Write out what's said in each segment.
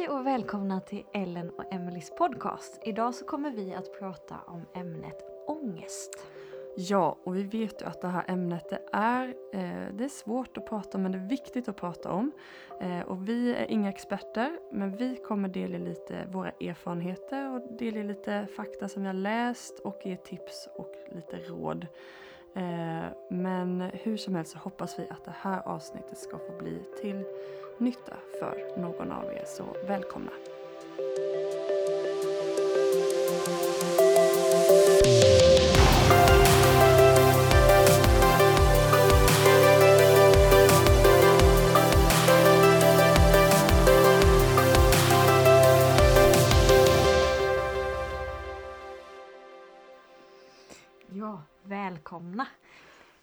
Hej och välkomna till Ellen och Emelies podcast. Idag så kommer vi att prata om ämnet ångest. Ja, och vi vet ju att det här ämnet det är, eh, det är svårt att prata om men det är viktigt att prata om. Eh, och vi är inga experter men vi kommer delge lite våra erfarenheter och delge lite fakta som vi har läst och ge tips och lite råd. Eh, men hur som helst så hoppas vi att det här avsnittet ska få bli till nytta för någon av er, så välkomna!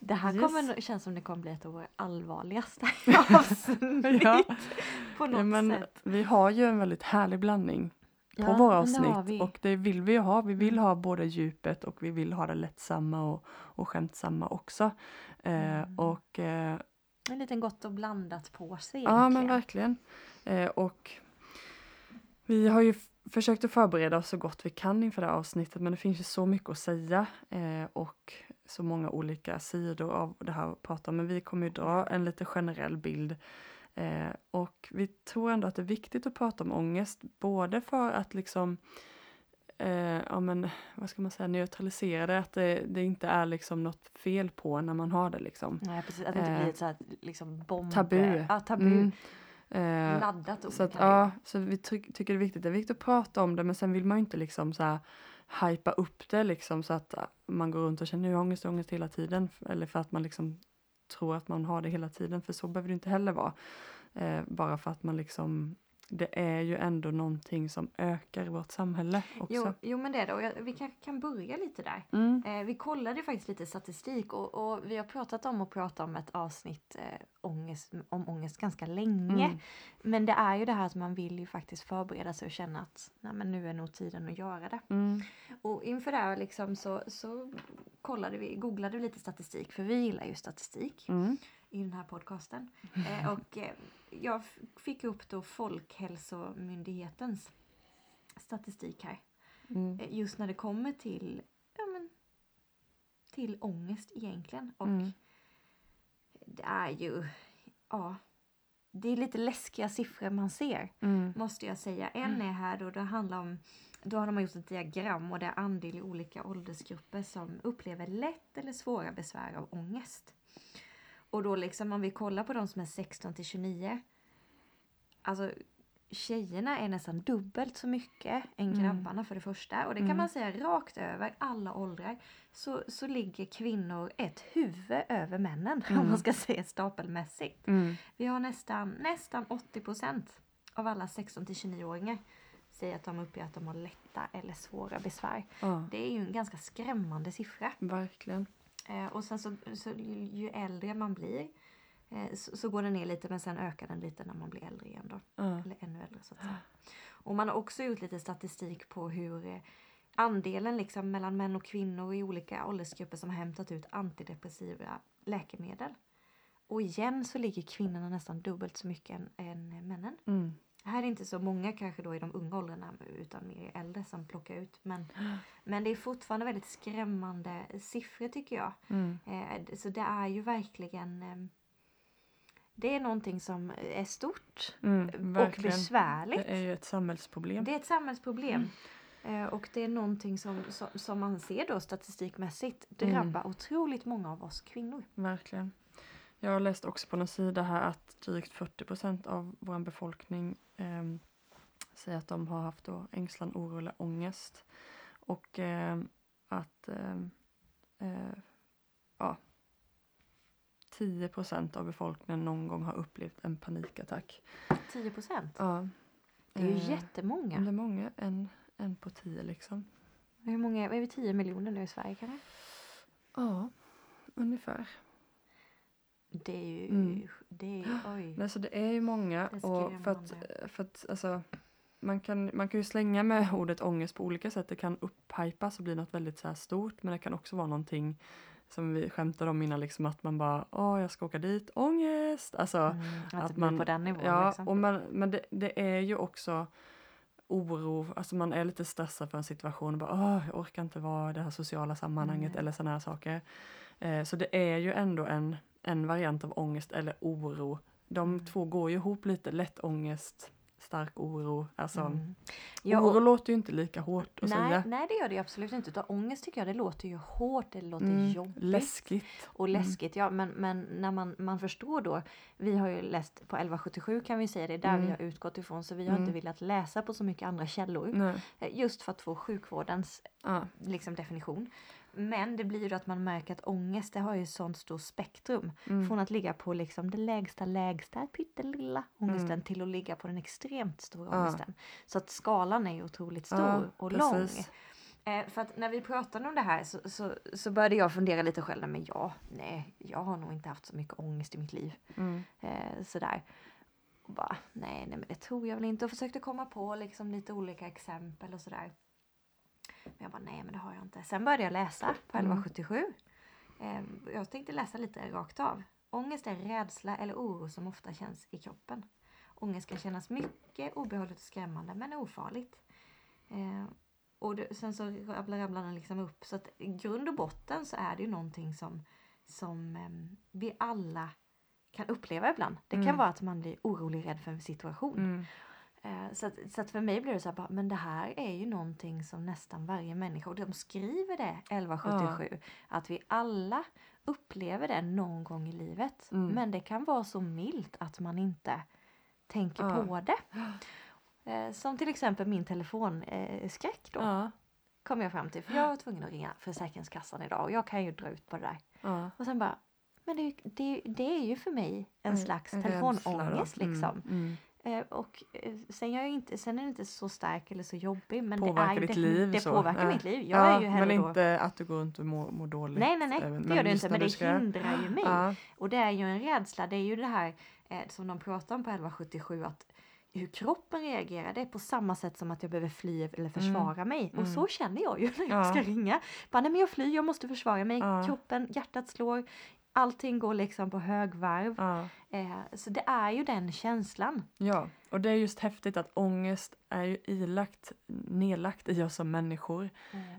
Det här Yes. kommer känns som det kommer bli ett av våra allvarligaste avsnitt Ja. på något Ja, men sätt. vi har ju en väldigt härlig blandning på Ja, våra det avsnitt vi. och det vill vi ju ha. Vi vill Mm. ha både djupet och vi vill ha det lättsamma och, och skämtsamma också. Eh, Mm. och eh, En liten gott och blandat på sig Ja men egentligen. verkligen. Eh, och vi har ju försökt att förbereda oss så gott vi kan inför det här avsnittet men det finns ju så mycket att säga eh, och så många olika sidor av det här att prata om. Men vi kommer ju dra en lite generell bild eh, och vi tror ändå att det är viktigt att prata om ångest både för att liksom eh, ja men vad ska man säga neutralisera det, att det, det inte är liksom något fel på när man har det liksom. Nej, precis, att det inte Eh, blir ett så här, liksom bomb... tabu. Ja, tabu. Mm. Eh, Laddat ord Så att, ja, så vi ty tycker det är viktigt. Det är viktigt att prata om det men sen vill man ju inte liksom så här hypa upp det liksom så att äh, man går runt och känner ångest och ångest, ångest hela tiden. Eller för att man liksom tror att man har det hela tiden för så behöver det inte heller vara. Eh, bara för att man liksom det är ju ändå någonting som ökar i vårt samhälle också. Jo, jo men det är det och jag, vi kan, kan börja lite där. Mm. Eh, vi kollade faktiskt lite statistik och, och vi har pratat om att prata om ett avsnitt eh, ångest, om ångest ganska länge. Mm. Men det är ju det här att man vill ju faktiskt förbereda sig och känna att Nej, men nu är nog tiden att göra det. Mm. Och inför det här liksom så, så kollade vi, googlade vi lite statistik för vi gillar ju statistik Mm. I den här podcasten. Eh, och eh, jag fick upp då Folkhälsomyndighetens statistik här. Mm. Eh, Just när det kommer till, ja, men, till ångest egentligen. Och Mm. det är ju, ja, det är lite läskiga siffror man ser. Mm. Måste jag säga. En är här då, det handlar om, då har de gjort ett diagram och det är andel i olika åldersgrupper som upplever lätt eller svåra besvär av ångest. Och då liksom om vi kollar på de som är 16 till 29. Alltså tjejerna är nästan dubbelt så mycket än Mm. grabbarna för det första. Och det kan Mm. man säga rakt över alla åldrar. Så, så ligger kvinnor ett huvud över männen om Mm. man ska säga stapelmässigt. Mm. Vi har nästan, nästan 80 procent av alla 16 till 29-åringar säger att de uppger att de har lätta eller svåra besvär. Ja, Det är ju en ganska skrämmande siffra. verkligen. Eh, och sen så, så ju äldre man blir eh, så, så går den ner lite men sen ökar den lite när man blir äldre igen då. Ja. Eller ännu äldre så att säga. Och man har också gjort lite statistik på hur eh, andelen liksom mellan män och kvinnor i olika åldersgrupper som har hämtat ut antidepressiva läkemedel. Och igen så ligger kvinnorna nästan dubbelt så mycket än, än männen. Mm. Här är inte så många kanske då i de unga åldrarna utan mer äldre som plockar ut. Men, men det är fortfarande väldigt skrämmande siffror tycker jag. Mm. Eh, så det är ju verkligen eh, det är någonting som är stort Mm. och besvärligt. Det är ju ett samhällsproblem. Det är ett samhällsproblem. Eh, och det är någonting som, som, som man ser då statistikmässigt drabbar otroligt många av oss kvinnor. Verkligen. Jag har läst också på någon sida här att drygt 40 procent av vår befolkning ehm, säger att de har haft då ängslan, oro eller ångest. Och ehm, att ehm, eh, ja, 10 procent av befolkningen någon gång har upplevt en panikattack. 10 procent. Ja. Det är ju Eh, jättemånga. Det är många, en, en på tio liksom. Hur många, är vi 10 miljoner nu i Sverige kanske? Ja, ungefär. Det är ju, Mm. det är, oj. Nej, så det är ju många. Och för att, för att alltså, man, kan, man kan ju slänga med ordet ångest på olika sätt. Det kan upphypas och bli något väldigt så stort. Men det kan också vara någonting som vi skämtade om innan, liksom att man bara åh jag ska åka dit, ångest! Alltså, Mm, att, att man- på den nivån. ja, liksom. och man, men det, det är ju också oro, alltså man är lite stressad för en situation och bara Åh, jag orkar inte vara i det här sociala sammanhanget Nej. eller sådana här saker. Eh, så det är ju ändå en, en variant av ångest eller oro. De Mm. två går ju ihop lite, lätt ångest, stark oro. Alltså, Mm. Ja, och- oro låter ju inte lika hårt att nej, säga. nej, det gör det absolut inte. Utan ångest tycker jag det låter ju hårt, det låter Mm, jobbigt. läskigt. Och läskigt, ja men, men när man, man förstår då. Vi har ju läst på 1177 kan vi säga, det är där Mm. vi har utgått ifrån. Så vi har Mm. inte velat läsa på så mycket andra källor. Nej. Eh, Just för att få sjukvårdens Ja. liksom, definition. Men det blir ju att man märker att ångest det har ju sånt stort spektrum. Mm. Från att ligga på liksom det lägsta lägsta pyttelilla ångesten Mm. till att ligga på den extremt stora Ja. ångesten. Så att skalan är ju otroligt stor Ja, och precis. lång. Eh, för att när vi pratade om det här så, så, så började jag fundera lite själv. Men ja, nej, jag har nog inte haft så mycket ångest i mitt liv. Mm. Eh, sådär. Och bara, nej, nej, men det tror jag väl inte. Och försökte komma på liksom lite olika exempel och sådär. Men jag bara, nej, men det har jag inte. Sen började jag läsa på Mm. 1177. Eh, jag tänkte läsa lite rakt av. Ångest är rädsla eller oro som ofta känns i kroppen. Ångest kan kännas mycket obehagligt och skrämmande men är ofarligt. Eh, och det, sen så rabblar rabblar den liksom upp. Så att i grund och botten så är det ju någonting som, som eh, vi alla kan uppleva ibland. Det kan Mm. vara att man blir orolig, rädd för en situation. Mm. Eh, Så att, så att för mig blir det så här, men det här är ju någonting som nästan varje människa, och de skriver det 1177, att vi alla upplever det någon gång i livet. Mm. Men det kan vara så milt att man inte tänker Ja. på det. Eh, Som till exempel min telefonskräck då, Ja. kom jag fram till. För jag var tvungen att ringa Försäkringskassan idag och jag kan ju dra ut på det där. Ja. Och sen bara, men det, det, det är ju för mig en slags då. telefonångest Mm, liksom. Mm. Eh, och eh, sen, jag är inte, sen är den inte så stark eller så jobbig. Men Påverkar det, är ditt liv det så. påverkar Ja. mitt liv. Jag ja, är ju men hellre då... inte att du går runt och mår, mår dåligt. Nej, nej, nej. även- Det men gör det just inte. Men det ska- hindrar ju mig. Ja, Och det är ju en rädsla. Det är ju det här eh, som de pratar om på 1177. Att hur kroppen reagerar. Det är på samma sätt som att jag behöver fly eller försvara mig. Och Mm. så känner jag ju när jag Ja. ska ringa. Bara, nej men jag flyr, jag måste försvara mig. Ja. Kroppen, hjärtat slår. Allting går liksom på högvarv. ja. Eh, så det är ju den känslan. ja, och det är just häftigt att ångest är ju ilagt, nedlagt i oss som människor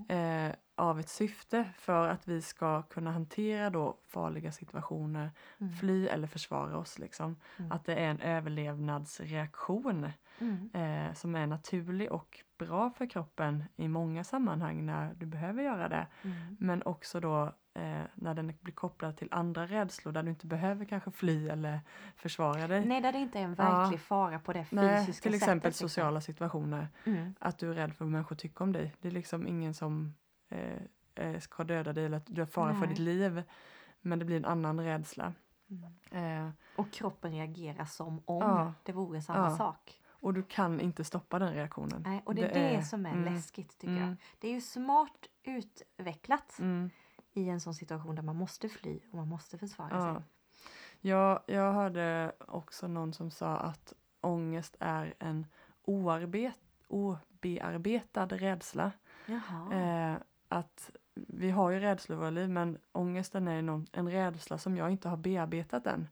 eh, av ett syfte för att vi ska kunna hantera då farliga situationer, Mm. fly eller försvara oss. Liksom. Mm. Att det är en överlevnadsreaktion Mm. eh, som är naturlig och bra för kroppen i många sammanhang när du behöver göra det. Mm. Men också då eh, när den blir kopplad till andra rädslor där du inte behöver kanske fly eller försvara dig. Nej, där det inte är en Ja. verklig fara på det fysiska Nej, sättet. till exempel liksom. sociala situationer. Mm. Att du är rädd för vad människor tycker om dig. Det är liksom ingen som eh, eh, ska döda dig eller att du är fara för Nej. ditt liv. Men det blir en annan rädsla. Mm. Eh, Och kroppen reagerar som om Ja. det vore samma Ja. sak. och du kan inte stoppa den reaktionen. Nej, och det är det, som är mm, läskigt tycker mm. jag. Det är ju smart utvecklat Mm. I en sån situation där man måste fly och man måste försvara Ja. sig. Jag, jag hörde också någon som sa att ångest är en oarbet, obearbetad rädsla. Eh, att vi har ju rädslor i våra liv men ångesten är någon, en rädsla som jag inte har bearbetat än.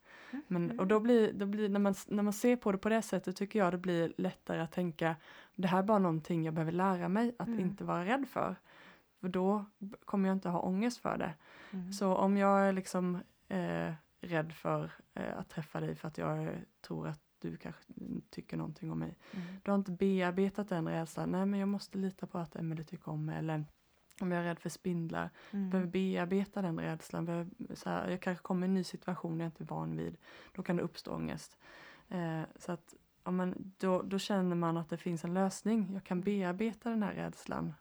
Men, och då blir, då blir när, man, när man ser på det på det sättet tycker jag det blir lättare att tänka det här är bara någonting jag behöver lära mig att Mm. inte vara rädd för. För då kommer jag inte ha ångest för det. Mm. Så om jag är liksom eh, rädd för eh, att träffa dig för att jag tror att du kanske tycker någonting om mig. Mm. Du har inte bearbetat den rädslan. Nej men jag måste lita på att Emelie tycker om mig. Eller om jag är rädd för spindlar. Jag behöver Mm. bearbeta den rädslan. Behöver, så här, jag kanske kommer i en ny situation jag inte är van vid. Då kan det uppstå ångest. Eh, så att ja, men då, då känner man att det finns en lösning. Jag kan bearbeta den här rädslan.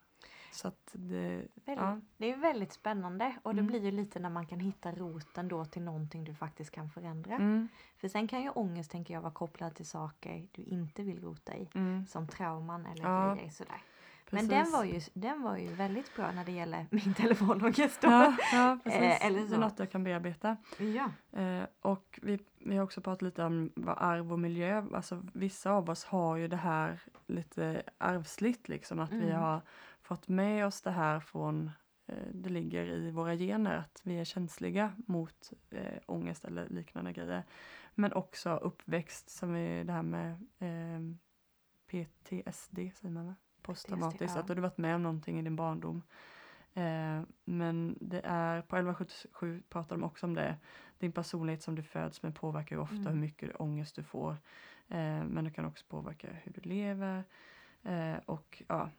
Så det, ja. Det är väldigt spännande och det Mm. blir ju lite när man kan hitta roten då till någonting du faktiskt kan förändra. Mm, För sen kan ju ångest tänker jag vara kopplad till saker du inte vill rota i. mm, Som trauman eller Ja, grejer sådär. Men precis. den var, ju, den var ju väldigt bra när det gäller min telefonångest. Ja, ja precis. Eh, eller Det är något jag kan bearbeta. ja. Eh, och vi, vi har också pratat lite om vad arv och miljö, alltså vissa av oss har ju det här lite arvsligt liksom, att vi Mm. har fått med oss det här från, eh, det ligger i våra gener att vi är känsliga mot eh, ångest eller liknande grejer. Men också uppväxt som är det här med eh, PTSD säger man va? Posttraumatiskt, ja. att du har varit med om någonting i din barndom. Eh, men det är, på 1177 pratar de också om det. Din personlighet som du föds med påverkar ju ofta Mm. hur mycket ångest du får. Eh, men det kan också påverka hur du lever. Eh, och ja,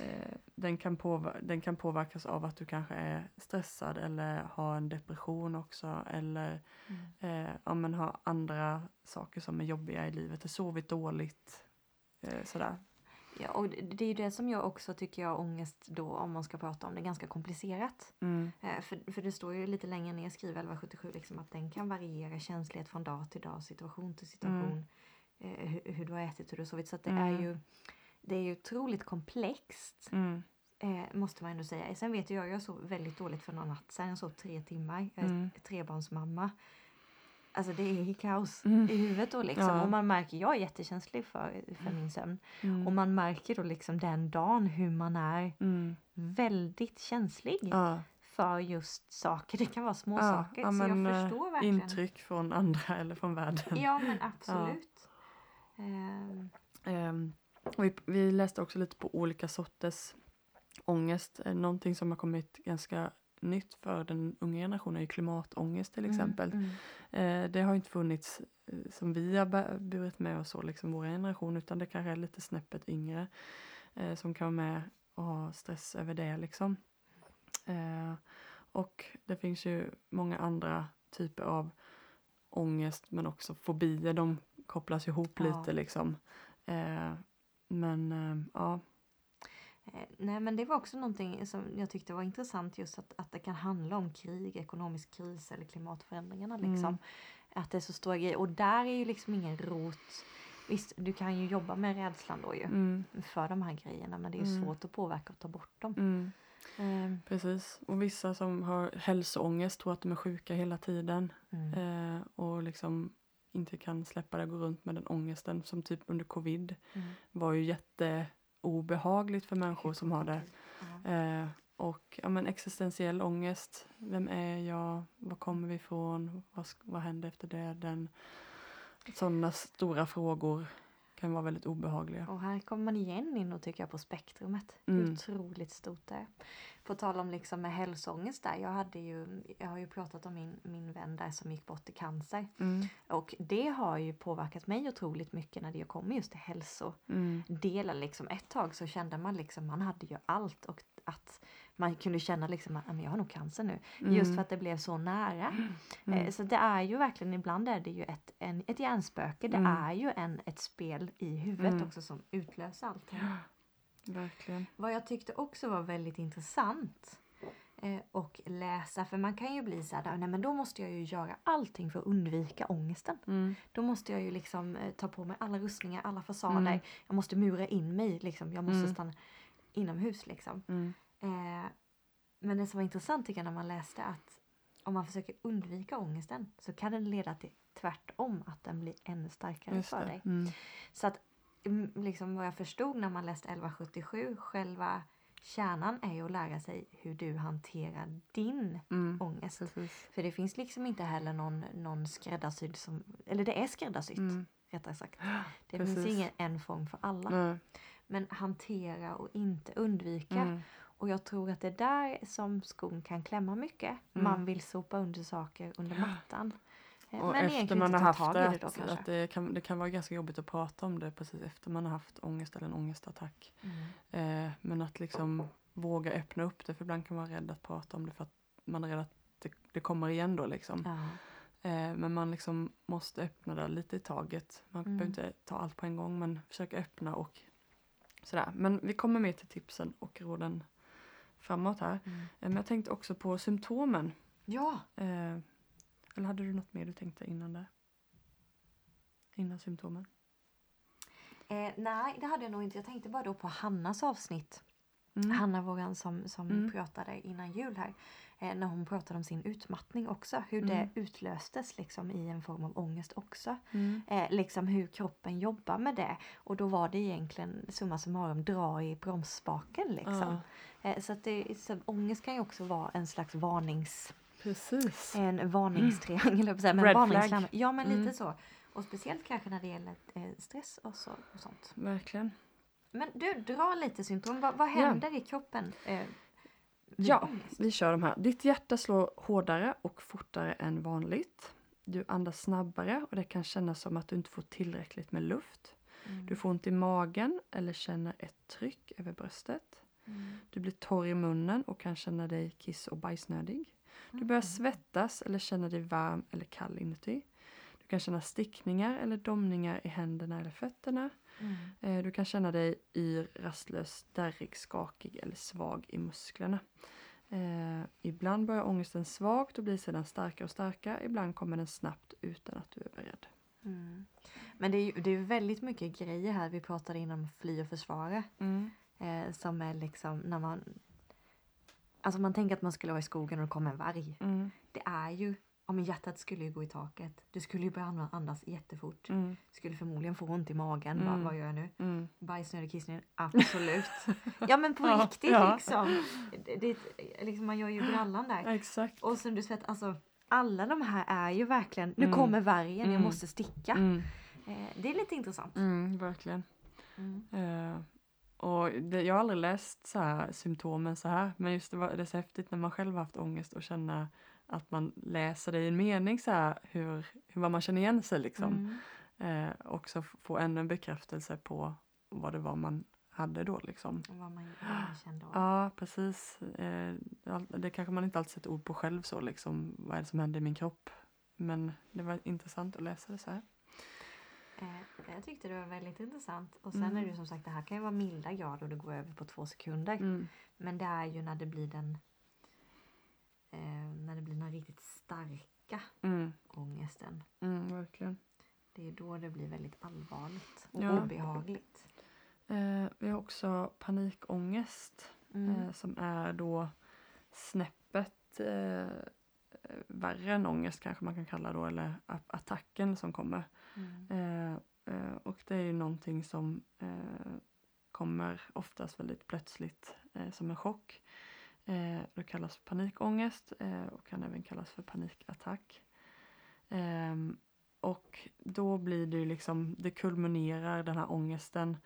eh, den, kan påver- den kan påverkas av att du kanske är stressad eller har en depression också. Eller Mm. eh, ja, men har andra saker som är jobbiga i livet. Du sovit dåligt. Eh, sådär. Ja, och det är ju det som jag också tycker jag ångest då, om man ska prata om det, ganska komplicerat. Mm. Eh, för, för det står ju lite längre ner, skriver 1177, liksom, att den kan variera känslighet från dag till dag, situation till situation. Eh, hur, hur du har ätit, hur du har sovit. Så det Mm. är ju det är ju otroligt komplext. Mm. Eh, måste man ändå säga. Sen vet jag, jag sov väldigt dåligt för någon natt sedan. Jag sov tre timmar. Jag är Mm. trebarnsmamma. Alltså det är kaos Mm. i huvudet då liksom. Ja. Och man märker, jag är jättekänslig för, för min sömn. Mm. Och man märker då liksom den dagen hur man är Mm. väldigt känslig Ja. för just saker. Det kan vara små Ja, saker. så men, jag eh, förstår verkligen. Intryck från andra eller från världen. Ja men absolut. Ehm, och vi, vi läste också lite på olika sorters ångest. Någonting som har kommit ganska nytt för den unga generationen är klimatångest till exempel. Mm, Eh, det har inte funnits eh, som vi har burit med oss liksom vår generation, utan det kanske är lite snäppet yngre eh, som kan vara med och ha stress över det liksom. Och det finns ju många andra typer av ångest men också fobier, de kopplas ihop Ja. lite liksom. Eh, men eh, ja, Eh, Nej men det var också någonting som jag tyckte var intressant just att, att det kan handla om krig, ekonomisk kris eller klimatförändringarna liksom. Mm. Att det är så stora grejer och där är ju liksom ingen rot. Visst, du kan ju jobba med rädslan då ju mm, för de här grejerna men det är ju Mm. svårt att påverka och ta bort dem. mm, Ehm, precis. Och vissa som har hälsoångest tror att de är sjuka hela tiden. mm. Eh, och liksom inte kan släppa det, gå runt med den ångesten som typ under covid Mm. var ju jätteobehagligt för människor som har det. Ja. Eh, och ja, men existentiell ångest. Vem är jag? Var kommer vi ifrån? Vad, vad händer efter döden? Sådana stora frågor kan vara väldigt obehagliga. Och här kommer man igen in och tycker jag på spektrumet. Mm. Otroligt stort det är. På tal om liksom med hälsoångest där. Jag, hade ju, jag har ju pratat om min, min vän där som gick bort i cancer. Mm, Och det har ju påverkat mig otroligt mycket när det kommer just till hälsodelen. mm, Liksom ett tag så kände man liksom, man hade ju allt och att man kunde känna liksom att "Ah, jag har nog cancer nu. Just mm, för att det blev så nära. mm. Eh, Så det är ju verkligen, ibland är det ju ett, en, ett hjärnspöke. Det Mm. är ju en, ett spel i huvudet Mm. också som utlöser allting. Verkligen. Vad jag tyckte också var väldigt intressant eh, och läsa, för man kan ju bli så här, nej men då måste jag ju göra allting för att undvika ångesten. Mm, Då måste jag ju liksom eh, ta på mig alla rustningar, alla fasader. Mm. Jag måste mura in mig, liksom. jag måste Mm. stanna inomhus liksom. mm, Eh, men det som var intressant tycker jag när man läste att om man försöker undvika ångesten så kan den leda till tvärtom, att den blir ännu starkare just för det. dig. Mm, Så att mm, liksom vad jag förstod när man läste 1177, själva kärnan är ju att lära sig hur du hanterar din mm, ångest. precis. För det finns liksom inte heller någon, någon skräddarsydd som, eller det är skräddarsytt Mm, rättare sagt. Det finns precis. ingen en form för alla. nej, Men hantera och inte undvika. mm, Och jag tror att det är där som skon kan klämma mycket. Mm. Man vill sopa under saker under mattan. Eh, Och Men efter man har haft det, då att det, kan, det kan vara ganska jobbigt att prata om det precis efter man har haft ångest eller en ångestattack. Mm. Eh, men att liksom våga öppna upp det, för ibland kan man vara rädd att prata om det för att man är rädd att det, det kommer igen då liksom. Ja. Eh, men man liksom måste öppna det lite i taget. Man Mm. behöver inte ta allt på en gång men försöka öppna och sådär. Men vi kommer med till tipsen och råden framåt här. Mm. Men jag tänkte också på symptomen. ja, Eh, eller hade du något mer du tänkte innan det? Innan symptomen? Eh, nej, det hade jag nog inte. Jag tänkte bara då på Hannas avsnitt. Mm. Hanna våran som, som Mm. pratade innan jul här. Eh, när hon pratade om sin utmattning också. Hur Mm. det utlöstes liksom i en form av ångest också. Mm. Eh, liksom hur kroppen jobbar med det. Och då var det egentligen summa summarum dra i bromsspaken liksom. Eh, så att det, så ångest kan ju också vara en slags varnings... Precis. En varningstriangel, mm. jag säga, men Red varningslarm. Ja men lite Mm. så. Och speciellt kanske när det gäller eh, stress och, så, och sånt. Verkligen. Men du, dra lite symptom. Vad, vad händer i kroppen? Eh, Ja, ångest? Vi kör de här. Ditt hjärta slår hårdare och fortare än vanligt. Du andas snabbare och det kan kännas som att du inte får tillräckligt med luft. Mm. Du får ont i magen eller känner ett tryck över bröstet. Mm. Du blir torr i munnen och kan känna dig kiss och bajsnödig. Du börjar svettas eller känner dig varm eller kall inuti. Du kan känna stickningar eller domningar i händerna eller fötterna. Mm. Eh, Du kan känna dig yr, rastlös, darrig, skakig eller svag i musklerna. Eh, ibland börjar ångesten svagt och blir sedan starkare och starkare. Ibland kommer den snabbt utan att du är beredd. Mm. Men det är ju det är väldigt mycket grejer här. Vi pratade innan fly och försvara. Eh, som är liksom när man... Alltså man tänker att man skulle vara i skogen och det kommer en varg. Mm. Det är ju... Ja men hjärtat skulle ju gå i taket. Du skulle ju börja andas- jättefort. Mm. Skulle förmodligen få ont i magen. Mm. Vad, vad gör jag nu? Mm. Bajsnödig, kissnödig? Absolut. ja men på Ja, riktigt ja. liksom. Det, liksom. Man gör ju brallan där. Exakt. Och som du sett, alltså alla de här är ju verkligen, nu Mm. kommer vargen, jag Mm. måste sticka. Mm. Eh, det är lite intressant. Mm, verkligen. Eh, och det, jag har aldrig läst så här, symptomen så här, men just det, var, det är så häftigt när man själv har haft ångest och känna att man läser det i en mening så här, hur, hur vad man känner igen sig liksom. Mm. Eh, också få ännu en bekräftelse på vad det var man hade då liksom. Vad man, man kände. och- Ja, precis. Eh, det kanske man inte alltid sätter ord på själv så liksom, vad är det som händer i min kropp? Men det var intressant att läsa det så här. Eh, jag tyckte det var väldigt intressant. Och sen Mm. är det ju som sagt, det här kan ju vara milda grader och det går över på två sekunder. Mm. Men det är ju när det blir den eh, när det blir den riktigt starka Mm. ångesten. Mm, verkligen. Det är då det blir väldigt allvarligt och Ja. obehagligt. Eh, vi har också panikångest Mm. eh, som är då snäppet eh, värre än ångest kanske man kan kalla då eller attacken som kommer. Mm. Eh, eh, och det är ju någonting som eh, kommer oftast väldigt plötsligt eh, som en chock. Eh, det kallas panikångest eh, och kan även kallas för panikattack. Ehm, och då blir det ju liksom, det kulminerar den här ångesten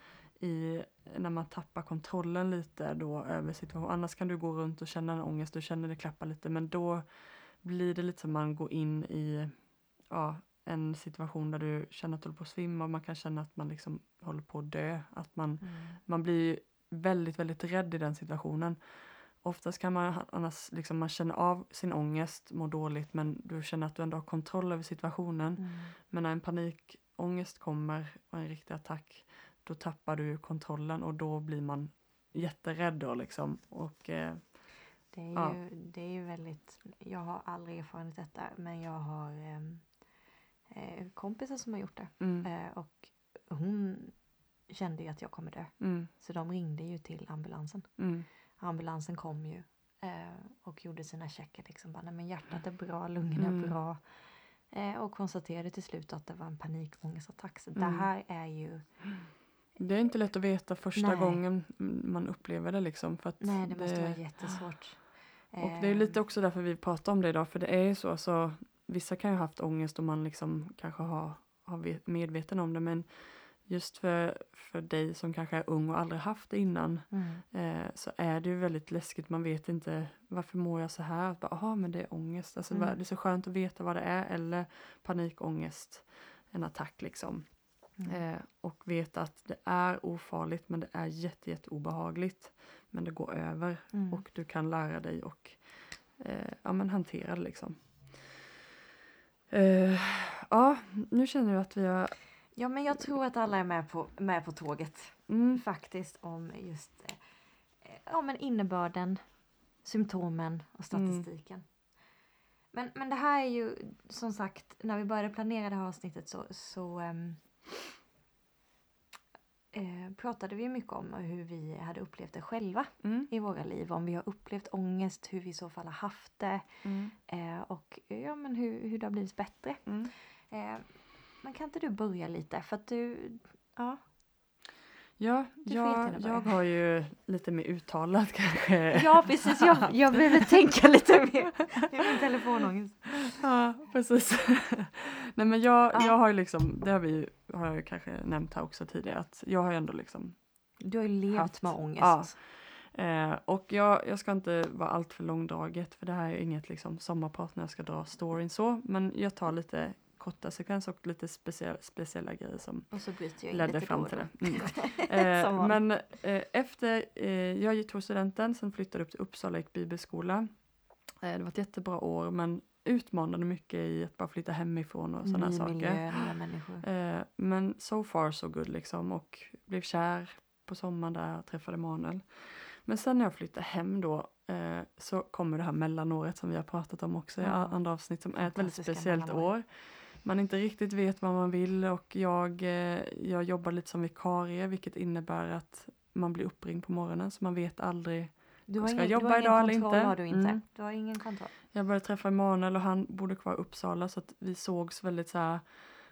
i när man tappar kontrollen lite då över situationen. Annars kan du gå runt och känna en ångest, du känner det klappa lite men då blir det lite som man går in i ja, en situation där du känner att du håller på att svimma och man kan känna att man liksom håller på att dö. Att man, Mm. man blir väldigt, väldigt rädd i den situationen. Oftast kan man annars liksom, man känner av sin ångest, mår dåligt men du känner att du ändå har kontroll över situationen. Mm. Men när en panikångest kommer och en riktig attack då tappar du kontrollen och då blir man jätterädd då liksom. Och eh, Det är, Ja. ju, det är ju väldigt, jag har aldrig erfarenhet detta men jag har ehm, eh, kompisar som har gjort det. mm, Eh, och hon kände ju att jag kommer dö. mm, Så de ringde ju till ambulansen. mm, Ambulansen kom ju eh, och gjorde sina checker. Liksom bara, Nej, men hjärtat är bra, lungorna är Mm. bra. Eh, och konstaterade till slut att det var en panikångestattack. Så det Mm. här är ju... det är inte lätt att veta första Nej. gången man upplever det liksom. För att Nej, det måste vara jättesvårt. Och det är Eh, lite också därför vi pratar om det idag, för det är ju så, alltså, vissa kan ju ha haft ångest och man liksom kanske har, har vet- medveten om det, men just för, för dig som kanske är ung och aldrig haft det innan, Mm. eh, så är det ju väldigt läskigt, man vet inte varför mår jag så här, Jaha, men det är ångest, alltså, Mm. det är så skönt att veta vad det är, eller panikångest, en attack liksom. Mm. Eh, och veta att det är ofarligt men det är jätte, jätte obehagligt. Men det går över Mm. och du kan lära dig och eh, ja, men hantera det liksom. Eh, ja, nu känner jag att vi har... Ja, men jag tror att alla är med på, med på tåget. Mm, Faktiskt om just eh, ja, men innebörden, symptomen och statistiken. Men, men det här är ju som sagt, när vi började planera det här avsnittet så, så eh, pratade vi mycket om hur vi hade upplevt det själva mm, i våra liv. Om vi har upplevt ångest, hur vi i så fall har haft det mm, eh, och ja, men hur, hur det har blivit bättre. mm. Eh, men kan inte du börja lite? För att du, ja. Ja, jag, jag har ju lite mer uttalat kanske. Ja precis, jag, jag behöver tänka lite mer. Det är min telefonångest. Ja, precis. Nej men jag, Ja. jag har ju liksom, det har vi har jag kanske nämnt här också tidigare, att jag har ju ändå liksom Du har ju levt Haft. med ångest. Ja. Eh, och jag, jag ska inte vara allt för långdraget för det här är inget liksom, sommarprat när jag ska dra storyn så. Men jag tar lite korta sekvenser och lite speciella, speciella grejer som ledde fram till det. Mm. Eh, men eh, efter eh, jag tog studenten, sen flyttade upp till Uppsala, gick bibelskola. Eh, det var ett jättebra år men utmanande mycket i att bara flytta hemifrån och sådana saker. miljö. Eh, men so far so good liksom och blev kär på sommaren där, träffade Manuel. Men sen när jag flyttade hem då eh, så kommer det här mellanåret som vi har pratat om också i Ja. andra avsnitt som är ett väldigt speciellt år. Man inte riktigt vet vad man vill och jag, eh, jag jobbar lite som vikarie vilket innebär att man blir uppringd på morgonen så man vet aldrig. Du har ska ingen, jag jobba idag eller inte? har du inte. Mm. Du har ingen kontroll. Jag började träffa Emanuel och han bodde kvar i Uppsala så att vi sågs väldigt så här.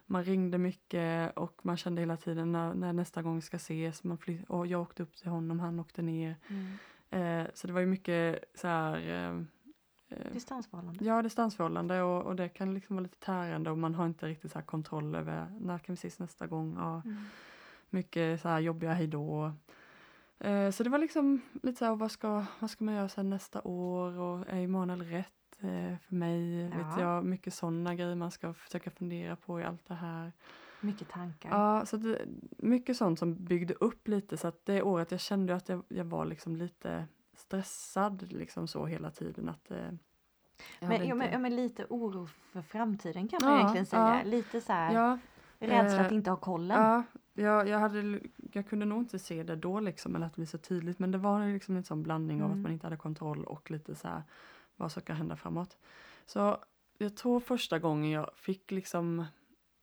Man ringde mycket och man kände hela tiden när, när nästa gång vi ska ses. Man fly- och jag åkte upp till honom, han åkte ner. Mm. Eh, så det var ju mycket så här. Eh, Distansförhållande. ja, distansförhållande och, och det kan liksom vara lite tärande och man har inte riktigt så här kontroll över när kan vi ses nästa gång. Ja, Mm. mycket så här jobbiga hejdå. Eh, så det var liksom lite så här, vad ska, vad ska man göra sen nästa år och är Emanuel rätt eh, för mig? Vet Ja. jag, mycket sådana grejer man ska försöka fundera på i allt det här. Mycket tankar. Ja, så det, mycket sånt som byggde upp lite så att det året jag kände att jag, jag var liksom lite stressad liksom så hela tiden att eh, men, ja, men, ja, men lite oro för framtiden kan man Ja, egentligen säga. Lite så här rädsla att eh, inte ha kollen. Ja, jag, jag, hade, jag kunde nog inte se det då liksom, eller att det blev så tydligt. Men det var liksom en sån blandning av Mm. att man inte hade kontroll och lite så här vad som kan hända framåt. Så jag tror första gången jag fick liksom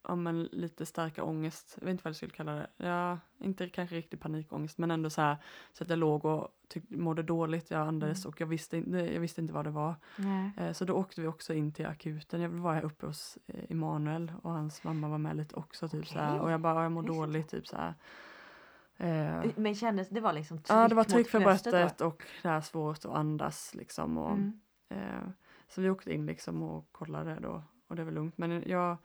ja, men lite starka ångest, jag vet inte vad jag skulle kalla det. Ja, inte kanske riktigt panikångest men ändå så här så att jag låg och tyck, mådde dåligt, jag andades Mm. och jag visste, inte- jag visste inte vad det var. Nej. Eh, Så då åkte vi också in till akuten. Jag var här uppe hos eh, Emanuel och hans mamma var med lite också. Typ så här. Och jag bara, jag mår dåligt. Typ så här. Eh, Men kändes det var liksom tryck ja, det var tryck för bröstet då? bröstet och det här svårt att andas liksom. Och, Mm. eh, så vi åkte in liksom och kollade då och det var lugnt. Men jag,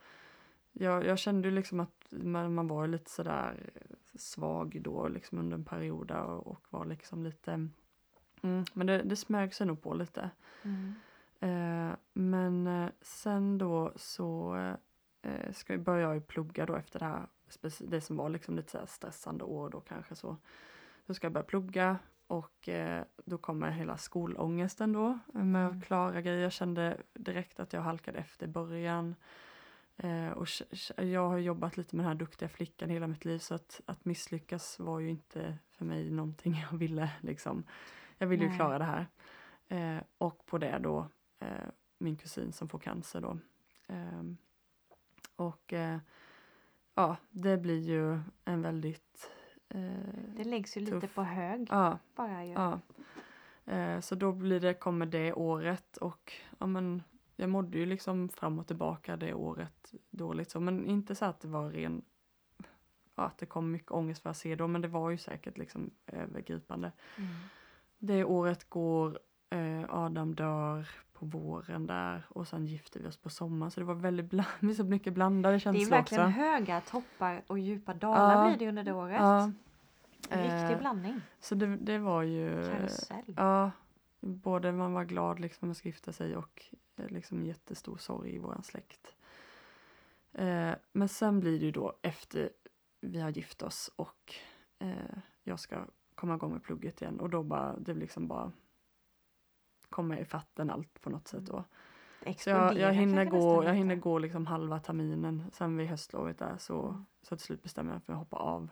jag, jag kände ju liksom att man, man var lite sådär svag då liksom under en period där och, och var liksom lite mm, men det, det smög sig nog på lite. Mm. Eh, men eh, sen då så eh, ska jag börja jag ju plugga då efter det här, det som var liksom lite så här stressande år då kanske så. Då ska jag börja plugga och eh, då kommer hela skolångesten då med Mm. att klara grejer. Jag kände direkt att jag halkade efter i början. Eh, och jag har jobbat lite med den här duktiga flickan hela mitt liv så att, att misslyckas var ju inte för mig någonting jag ville liksom. Jag ville ju klara det här. Eh, och på det då eh, min kusin som får cancer då. Ehm, och eh, ja, det blir ju en väldigt eh, Det läggs ju lite Tuff. på hög ja, bara ju. ja. Eh, så då blir det, kommer det året och ja men jag mådde ju liksom fram och tillbaka det året dåligt så men inte så att det var ren ja, att det kom mycket ångest för att se då men det var ju säkert liksom övergripande. Mm. Det året går, eh, Adam dör på våren där och sen gifter vi oss på sommaren. Så det var väldigt bland, så mycket blandade Det är känslor verkligen också. höga toppar och djupa dalar Ja. blir det under det året. Ja, En riktig eh, blandning. så det, det var ju... Karusell. Ja, både man var glad liksom man ska gifta sig och eh, liksom jättestor sorg i våran släkt. Eh, men sen blir det ju då efter vi har gift oss och eh, jag ska komma igång med plugget igen och då bara, det liksom bara kommer i fatten allt på något sätt då. Det Så jag, jag hinner gå, jag hinner gå liksom halva terminen sen vid höstlovet där så, Mm. så till slut bestämmer jag mig för att hoppa av.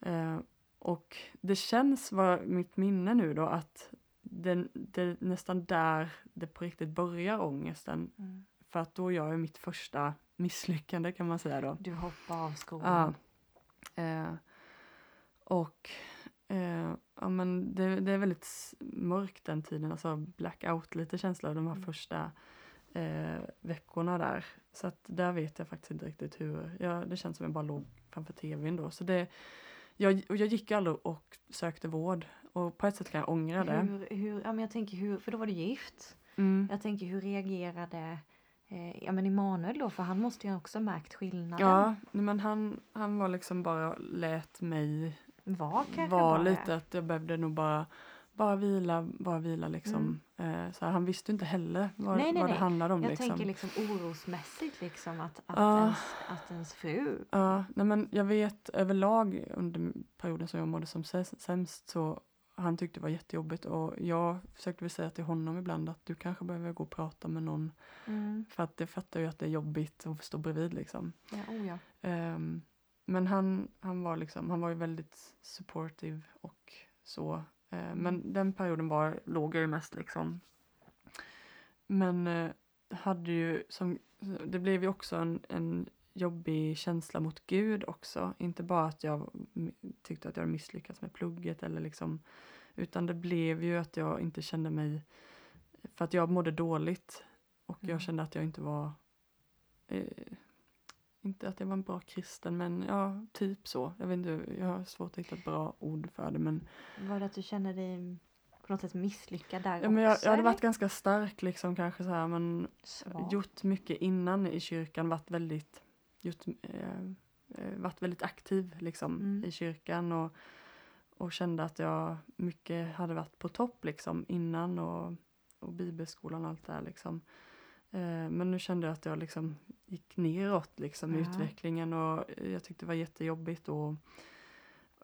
Eh, och det känns, vad mitt minne nu då, att det, det nästan där det på riktigt börjar ångesten. Mm. För att då gör jag mitt första misslyckande kan man säga då. Du hoppar av skolan. Ja. Eh, och eh, ja, men det, det är väldigt mörkt den tiden, alltså blackout lite känsla de här Mm. första eh, veckorna där. Så att där vet jag faktiskt inte riktigt hur, ja, det känns som jag bara låg framför tvn då. Så det, jag, och jag gick aldrig och sökte vård och på ett sätt kan jag ångra det. Hur, hur, ja, men jag tänker hur, för då var du gift. Mm. Jag tänker hur reagerade eh, ja, men Emanuel då? För han måste ju också märkt skillnaden. Ja, men han, han var liksom bara lät mig Var vara lite att jag behövde nog bara bara vila, bara vila liksom. Eh, så här, han visste inte heller vad, Mm. Nej, nej, vad det nej. handlade om. Jag liksom. tänker liksom orosmässigt liksom att, att, Ja. ens, att ens fru Ja, nej men jag vet överlag under perioden som jag mådde som sä- sämst så han tyckte det var jättejobbigt och jag försökte väl säga till honom ibland att du kanske behöver gå och prata med någon mm. för att det fattar ju att det är jobbigt att stå bredvid liksom. ja, oh ja. Ehm, men han, han var liksom, han var ju väldigt supportive och så. Eh, men den perioden var, låg jag ju mest liksom. Men eh, hade ju som, det blev ju också en, en jobbig känsla mot Gud också. Inte bara att jag tyckte att jag hade misslyckats med plugget eller liksom, utan det blev ju att jag inte kände mig, för att jag mådde dåligt och Mm. jag kände att jag inte var eh, inte att jag var en bra kristen men ja, typ så. Jag vet inte, jag har svårt att hitta ett bra ord för det men, Var det att du kände dig på något sätt misslyckad där ja, men jag, också? jag hade varit ganska stark liksom kanske så här men Svag? gjort mycket innan i kyrkan, varit väldigt, gjort, eh, eh, varit väldigt aktiv liksom Mm. i kyrkan och, och kände att jag mycket hade varit på topp liksom innan och, och bibelskolan och allt det här liksom. Eh, men nu kände jag att jag liksom gick neråt liksom i Ja. utvecklingen och jag tyckte det var jättejobbigt att,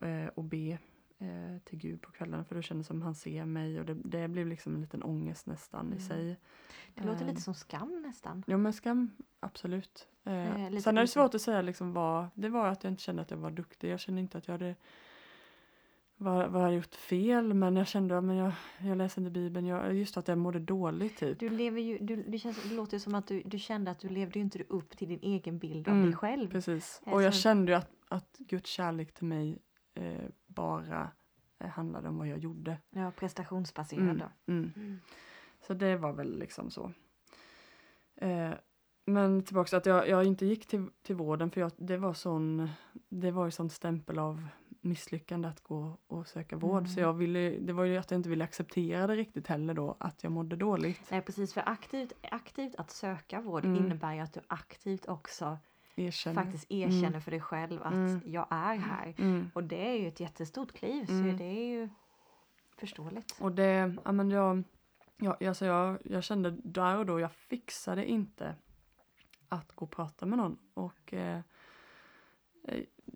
eh, att be eh, till Gud på kvällen för då kändes det som han ser mig och det, det blev liksom en liten ångest nästan Mm. i sig. Det låter Ehm. lite som skam nästan. Ja men skam, absolut. Eh, Eh, sen är det svårt att säga liksom vad, det var att jag inte kände att jag var duktig. Jag kände inte att jag hade vad, vad jag gjort fel men jag kände att men jag, jag läser inte bibeln, jag, just att jag mådde dåligt typ. Du lever ju, du, det, känns, det låter som att du, du kände att du levde inte upp till din egen bild av Mm, dig själv. Precis. Eh, Och jag kände ju att, att Guds kärlek till mig eh, bara eh, handlade om vad jag gjorde. Ja, prestationsbaserad Mm, då. mm. Mm. Så det var väl liksom så. Eh, men tillbaka att jag, jag inte gick till, till vården för jag, det var sån, det var ju sån stämpel av misslyckande att gå och söka vård. Så Mm. jag ville, det var ju att jag inte ville acceptera det riktigt heller då, att jag mådde dåligt. Nej precis, för aktivt, aktivt att söka vård Mm. innebär ju att du aktivt också Erkänner. faktiskt erkänner för dig själv att Mm. jag är här. Mm. Och det är ju ett jättestort kliv, så Mm. det är ju förståeligt. Och det, ja men jag, jag, alltså jag, jag kände där och då, jag fixade inte att gå och prata med någon. Och eh,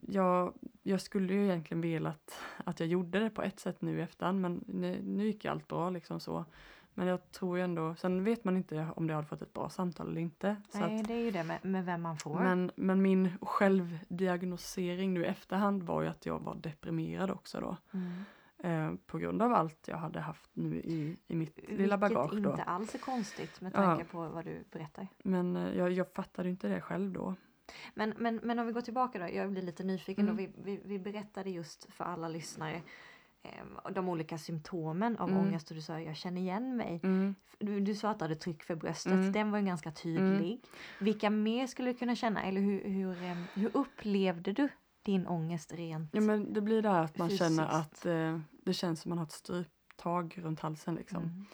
jag, jag skulle ju egentligen velat att jag gjorde det på ett sätt nu i efterhand men nu, nu gick ju allt bra liksom så. Men jag tror ju ändå, sen vet man inte om jag hade fått ett bra samtal eller inte. Nej, att, det är ju det med, med vem man får. men, men min självdiagnosering nu i efterhand var ju att jag var deprimerad också då. Mm. Eh, på grund av allt jag hade haft nu i, i mitt lilla Vilket bagage då. inte alls är konstigt med Ja. tanke på vad du berättar. Men eh, jag, jag fattade inte det själv då. Men, men, men om vi går tillbaka då, jag blir lite nyfiken. Mm. Då. Vi, vi, vi berättade just för alla lyssnare eh, de olika symptomen av Mm. ångest och du sa jag känner igen mig. Mm. Du, du sa att du hade tryck för bröstet, Mm. den var ju ganska tydlig. Vilka mer skulle du kunna känna eller hur, hur, eh, hur upplevde du din ångest rent? Ja men det blir det här att man känner Fysiskt. att eh, det känns som man har ett stryptag runt halsen liksom. Mm.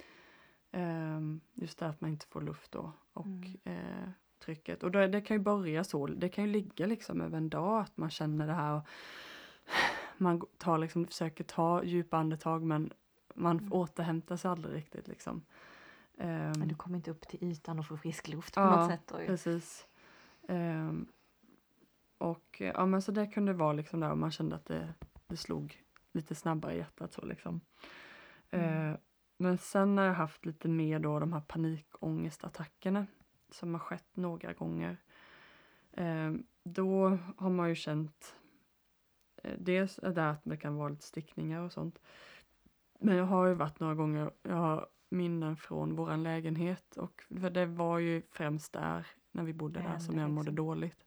Ehm, just det att man inte får luft då och Mm. eh, trycket. Och då, det kan ju börja så, det kan ju ligga liksom över en dag att man känner det här och man tar liksom, försöker ta djupa andetag men man Mm. återhämtar sig aldrig riktigt liksom. Men du kommer inte upp till ytan och får frisk luft på Ja, något sätt. Och, Precis. Ehm, och ja men så det kunde vara liksom där och man kände att det, det slog lite snabbare i hjärtat så liksom. Mm. Eh, men sen har jag haft lite mer då de här panikångestattackerna som har skett några gånger. Eh, då har man ju känt eh, dels är det att det kan vara lite stickningar och sånt. Men jag har ju varit några gånger, jag har minnen från våran lägenhet och det var ju främst där när vi bodde där som jag mådde liksom. dåligt.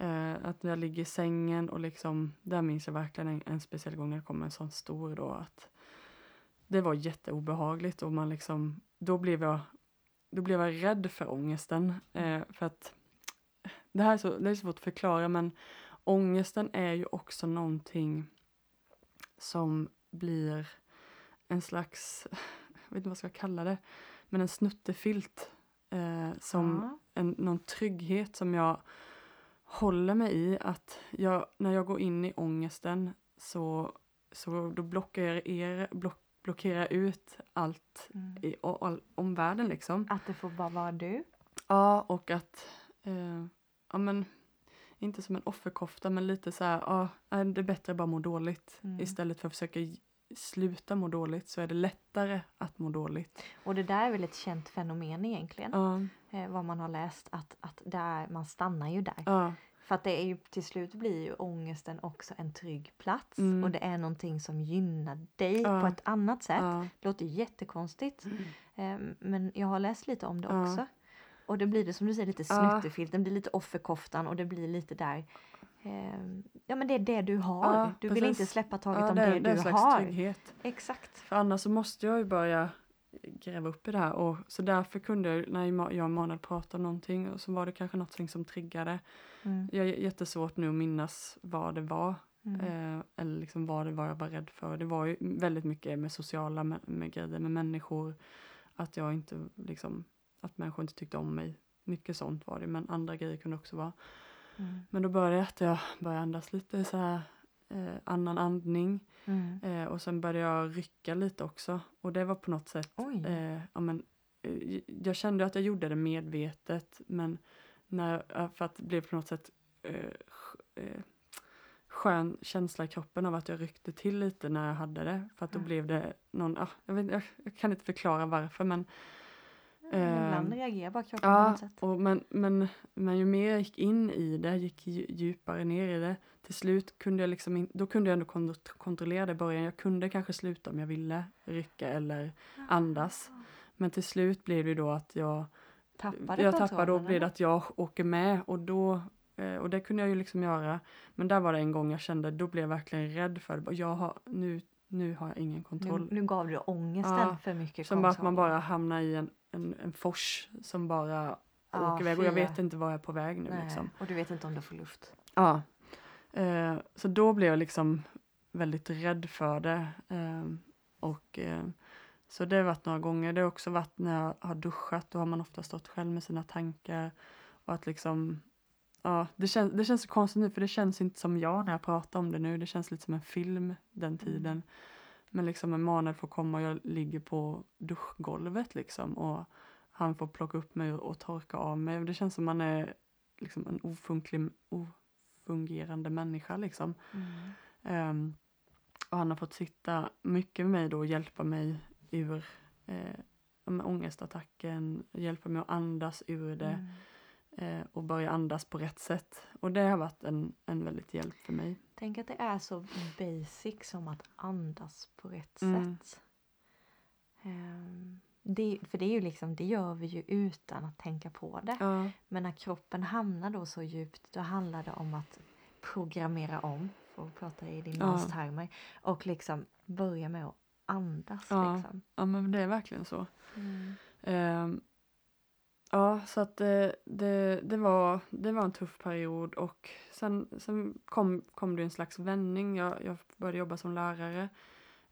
Eh, att jag ligger i sängen och liksom, där minns jag verkligen en, en speciell gång när det kom en sån stor då att det var jätteobehagligt och man liksom, då blev jag, då blev jag rädd för ångesten. Eh, för att det här är så, det är svårt att förklara men ångesten är ju också någonting som blir en slags, jag vet inte vad jag ska kalla det, men en snuttefilt. Eh, som Ja. en, någon trygghet som jag håller mig i. Att jag, när jag går in i ångesten så, så då blockerar, block, blockerar jag ut allt Mm. i och all omvärlden liksom. Att det får bara vara du. Ja, och att, eh, ja men, inte som en offerkofta men lite så här, ja, det är bättre att bara må dåligt. Mm. Istället för att försöka sluta må dåligt så är det lättare att må dåligt. Och det där är väl ett känt fenomen egentligen. Ja, Eh, vad man har läst att, att där, man stannar ju där. ja, För att det är ju till slut blir ju ångesten också en trygg plats Mm. och det är någonting som gynnar dig Ja. på ett annat sätt. ja, Det låter jättekonstigt. Eh, men jag har läst lite om det Ja. också. Och det blir det som du säger lite Ja. snuttefilten, blir lite offerkoftan och det blir lite där. Eh, ja men det är det du har. Du vill precis. inte släppa taget om det, det, det du har. trygghet. Exakt. För annars så måste jag ju börja gräva upp i det här. Och så därför kunde jag, när jag och Emanuel pratade om någonting, och så var det kanske någonting som triggade. Mm. Jag är jättesvårt nu att minnas vad det var. Mm. Eh, eller liksom vad det var jag var rädd för. Det var ju väldigt mycket med sociala mä- med grejer, med människor. Att jag inte liksom, att människor inte tyckte om mig. Mycket sånt var det, men andra grejer kunde också vara. Mm. Men då började jag att jag började andas lite så här eh, annan andning. Mm. Eh, och sen började jag rycka lite också. Och det var på något sätt, eh, ja, men, eh, jag kände att jag gjorde det medvetet. Men när, eh, för att det blev på något sätt eh, skön känsla i kroppen av att jag ryckte till lite när jag hade det. För att då Mm. blev det någon, ah, jag, vet, jag, jag kan inte förklara varför men Men Ibland eh, reagerar bara kroppen på Ja, något sätt. och men, men, men ju mer jag gick in i det, gick dju- djupare ner i det, till slut kunde jag liksom in, då kunde jag ändå kon- kontrollera det i början. Jag kunde kanske sluta om jag ville rycka eller andas. Men till slut blev det då att jag, Tappade jag tappade och blev det att jag åker med och då eh, och det kunde jag ju liksom göra. Men där var det en gång jag kände, då blev jag verkligen rädd för det. Jag har, nu, nu har jag ingen kontroll. Nu, nu gav du ångesten Ja, för mycket Som bara att man bara hamnar i en, en, en fors som bara Ja, åker iväg och jag vet inte var jag är på väg nu Nej, liksom. Och du vet inte om du får luft. Ja. Eh, så då blev jag liksom väldigt rädd för det. Eh, och eh, så det har varit några gånger. Det har också varit när jag har duschat. Då har man ofta stått själv med sina tankar. Och att liksom Ja, det, känns, det känns så konstigt nu för det känns inte som jag när jag pratar om det nu. Det känns lite som en film den tiden. Men liksom Emanuel får komma och jag ligger på duschgolvet liksom. Och han får plocka upp mig och, torka av mig. Det känns som man är liksom en ofunklig, ofungerande människa liksom. Mm. Ehm, och han har fått sitta mycket med mig då och hjälpa mig ur eh, ångestattacken, hjälpa mig att andas ur det Mm. Eh, och börja andas på rätt sätt. Och det har varit en, en väldigt hjälp för mig. Tänk att det är så basic som att andas på rätt Mm. sätt. Ehm, det, för det är ju liksom, det gör vi ju utan att tänka på det. Ja, Men när kroppen hamnar då så djupt då handlar det om att programmera om, för att prata i din Ja. termer, och liksom börja med att andas. Ja. Liksom. ja men det är verkligen så. Mm. Ehm, ja, så att det, det, det, var, det var en tuff period och sen, sen kom, kom det en slags vändning. Jag, jag började jobba som lärare.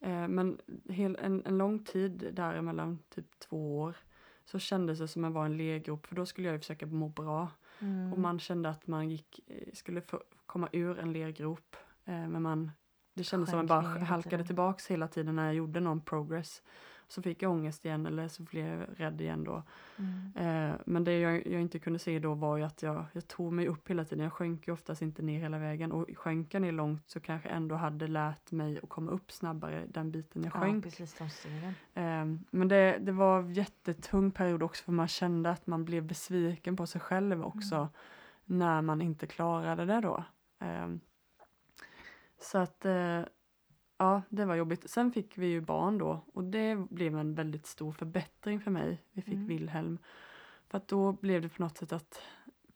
Eh, men hel, en, en lång tid däremellan, typ två år, så kändes det som att jag var en lergrop för då skulle jag ju försöka må bra. Mm. Och man kände att man gick, eh, skulle få komma ur en lergrop. Eh, men man, det kändes som att man bara halkade tillbaks hela tiden när jag gjorde någon progress. Så fick jag ångest igen eller så blev jag rädd igen då. Mm. Eh, men det jag, jag inte kunde se då var ju att jag, jag tog mig upp hela tiden. Jag sjönk ju oftast inte ner hela vägen och sjönk jag ner långt så kanske jag ändå hade lärt mig att komma upp snabbare den biten jag Ja, sjönk. precis de stegen. Eh, men det, det var en jättetung period också för man kände att man blev besviken på sig själv också Mm. när man inte klarade det då. Eh, så att eh, ja, det var jobbigt. Sen fick vi ju barn då och det blev en väldigt stor förbättring för mig. Vi fick Mm. Wilhelm. För att då blev det på något sätt att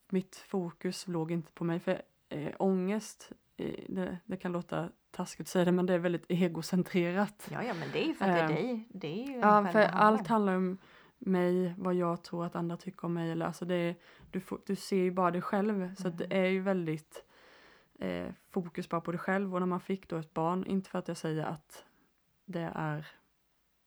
mitt fokus låg inte på mig. För eh, ångest, eh, det, det kan låta taskigt att säga det men det är väldigt egocentrerat. Ja, ja, men det är ju för att det är Eh, dig. Det är ju Ja, för allt handlar om mig, vad jag tror att andra tycker om mig. Eller, alltså det, är- du, får, du ser ju bara dig själv. Så att det Mm. är ju väldigt eh, fokus bara på dig själv och när man fick då ett barn, inte för att jag säger att det är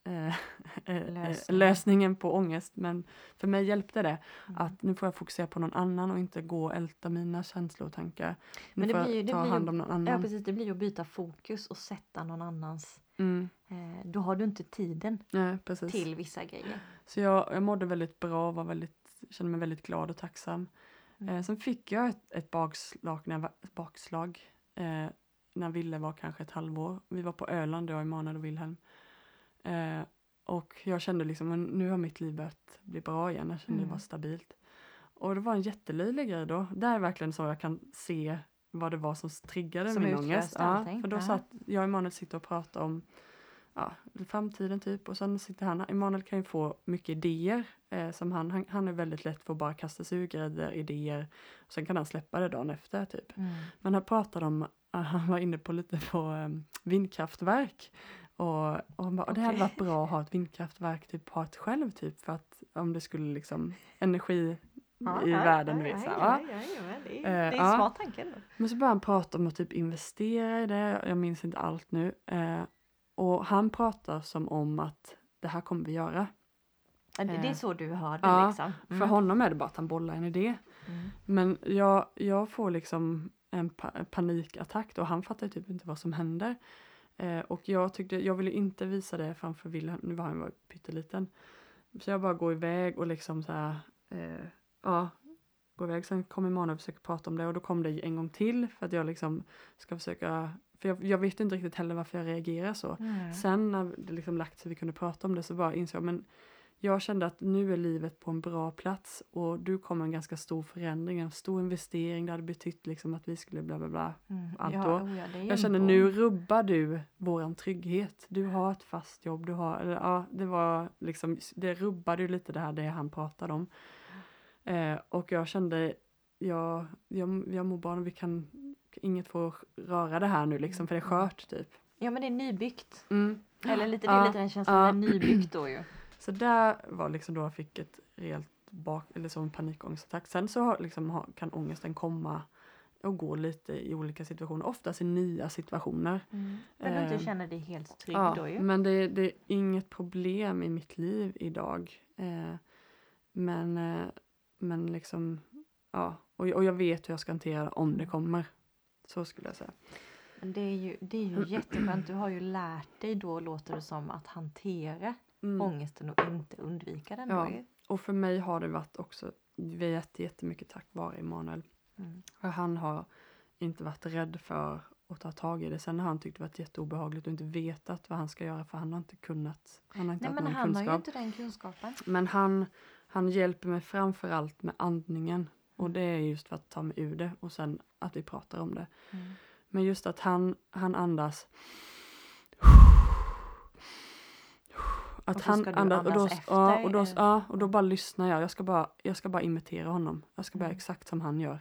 eh, eh, Lösning. lösningen på ångest men för mig hjälpte det Mm. att nu får jag fokusera på någon annan och inte gå och älta mina känslor och tankar. Nu Men det får blir jag ta blir hand om någon Ja annan. precis, det blir att byta fokus och sätta någon annans. Mm, Eh, då har du inte tiden nej, till vissa grejer. Så jag, jag mådde väldigt bra och var väldigt, kände mig väldigt glad och tacksam. Mm. Eh, sen fick jag ett, ett bakslag, när jag var, bakslag eh, när Ville var kanske ett halvår. Vi var på Öland, jag, Emanuel och Wilhelm. Eh, och jag kände liksom, men nu har mitt liv börjat bli bra igen. Jag kände Mm. det var stabilt. Och det var en jättelöjlig grej då. Det är verkligen så jag kan se vad det var som triggade Som min ångest. Ja, för då satt jag och Emanuel sitter och pratar om ja, framtiden typ och sen sitter han, Emanuel kan ju få mycket idéer eh, som han, han, han är väldigt lätt för att bara kasta sig ur grejer, idéer och sen kan han släppa det dagen efter typ. Mm. Men han pratade om, han var inne på lite på um, vindkraftverk och, och han bara, "Och det hade varit bra att ha ett vindkraftverk, typ ha ett själv typ för att om det skulle liksom energi i världen, du vet så ja, ja, ja, det, är, Eh, det är en ja. smart tanke. Men så började han prata om att typ investera i det, jag minns inte allt nu. Eh, och han pratar som om att det här kommer vi göra. Det, är Eh, så du har det ja, liksom. För honom är det bara att han bollar en idé. Mm. Men jag, jag får liksom en pa panikattack och han fattar typ inte vad som händer. Eh, och jag tyckte, jag ville inte visa det framför Wilhelm, nu var han var pytteliten. Så jag bara går iväg och liksom så här, eh, ja, går iväg. Sen kom Emanuel och försöker prata om det och då kom det en gång till för att jag liksom ska försöka, för jag, jag vet inte riktigt heller varför jag reagerar så. Mm. Sen när det liksom lagt sig vi kunde prata om det så bara insåg jag men jag kände att nu är livet på en bra plats och du kom en ganska stor förändring, en stor investering. Det hade betytt liksom att vi skulle bla bla bla. Mm. allt ja, då. oh ja, Jag kände nu rubbar du våran trygghet. Du har ett fast jobb, du har, eller ja, det var liksom, det rubbade ju lite det här det han pratade om. Eh, och jag kände, jag, jag, jag mår bra, vi kan, inget får röra det här nu liksom för det är skört typ. Ja men det är nybyggt. Mm. Eller lite, det är lite den känslan, ja. nybyggt då ju. Så där var liksom då jag fick ett rejält bak, eller som en panikångestattack. Sen så liksom, kan ångesten komma och gå lite i olika situationer, oftast i nya situationer. Mm. När du inte Eh, känner dig helt trygg Ja, då ju. men det, det är inget problem i mitt liv idag. Eh, men, eh, men liksom, ja, och, och jag vet hur jag ska hantera om det kommer. Så skulle jag säga. Men det är ju, det är ju jätteskönt. Du har ju lärt dig då låter det som att hantera Mm. ångesten och inte undvika den. Ja. Och för mig har det varit också jätte, jättemycket tack vare Emanuel. Mm. För han har inte varit rädd för att ta tag i det. Sen har han tyckt det varit jätteobehagligt och inte vetat vad han ska göra för han har inte kunnat. Han har inte Nej haft men någon han har kunskap. ju inte den kunskapen. Men han, han hjälper mig framför allt med andningen. Och Mm. det är just för att ta mig ur det och sen att vi pratar om det. Mm. Men just att han, han andas. Att Och han andas, och då, efter, ja, och då, eller? ja, och då bara lyssnar jag. Jag ska bara, jag ska bara imitera honom. Jag ska bara Mm. exakt som han gör.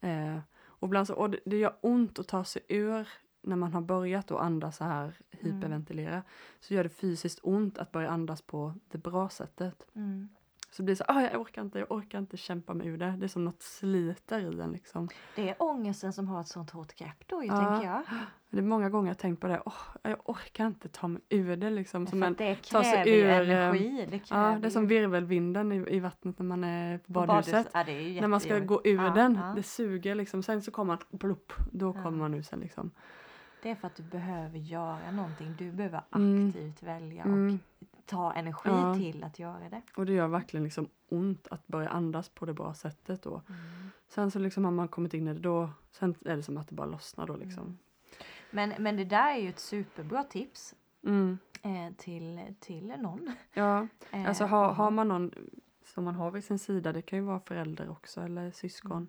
Eh, och ibland så, och det, det gör ont att ta sig ur när man har börjat att andas så här, hyperventilera. Så gör det fysiskt ont att börja andas på det bra sättet. Mm. Så det blir så, ah, jag orkar inte, jag orkar inte kämpa mig ur det. Det är som något sliter i en liksom. Det är ångesten som har ett sånt hårt grepp då ju, Ja. tänker jag. Det är många gånger jag tänkt på det, oh, jag orkar inte ta mig ur det liksom. Som en, det ta sig ur, energi. Det, kräver ja, det är som virvelvinden i, i vattnet när man är på på badhuset. Ja, det är När man ska gå ur Ja, den, det suger liksom. Sen så kommer man, plupp, då kommer man ur sen liksom. Det är för att du behöver göra någonting. Du behöver Mm. aktivt välja Mm. och ta energi Ja. till att göra det. Och det gör verkligen liksom ont att börja andas på det bra sättet då. Mm. Sen så liksom har man kommit in i det då, sen är det som att det bara lossnar då liksom. Men, men det där är ju ett superbra tips Mm. eh, till, till någon. Ja, Eh, Alltså har, har man någon som man har vid sin sida, det kan ju vara förälder också eller syskon.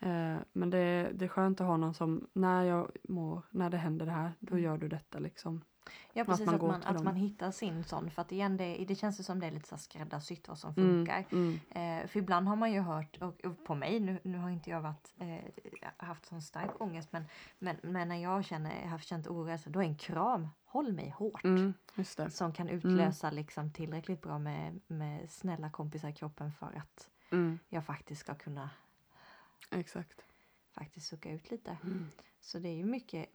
Eh, men det, det är skönt att ha någon som, när jag mår, när det händer det här, då Mm. gör du detta liksom. Ja att precis, man att man, att man hittar sin sån. För att igen, det, det känns ju som det är lite så skräddarsytt vad som Mm, funkar. mm, Eh, för ibland har man ju hört, och, och på mig, nu, nu har inte jag varit, eh, haft sån stark ångest, men, men, men när jag känner, har känt ohälsa, då är en kram, håll mig hårt. mm. Som kan utlösa liksom tillräckligt bra med, med snälla kompisar i kroppen för att Mm, jag faktiskt ska kunna exakt. faktiskt sucka ut lite. Mm. Så det är ju mycket,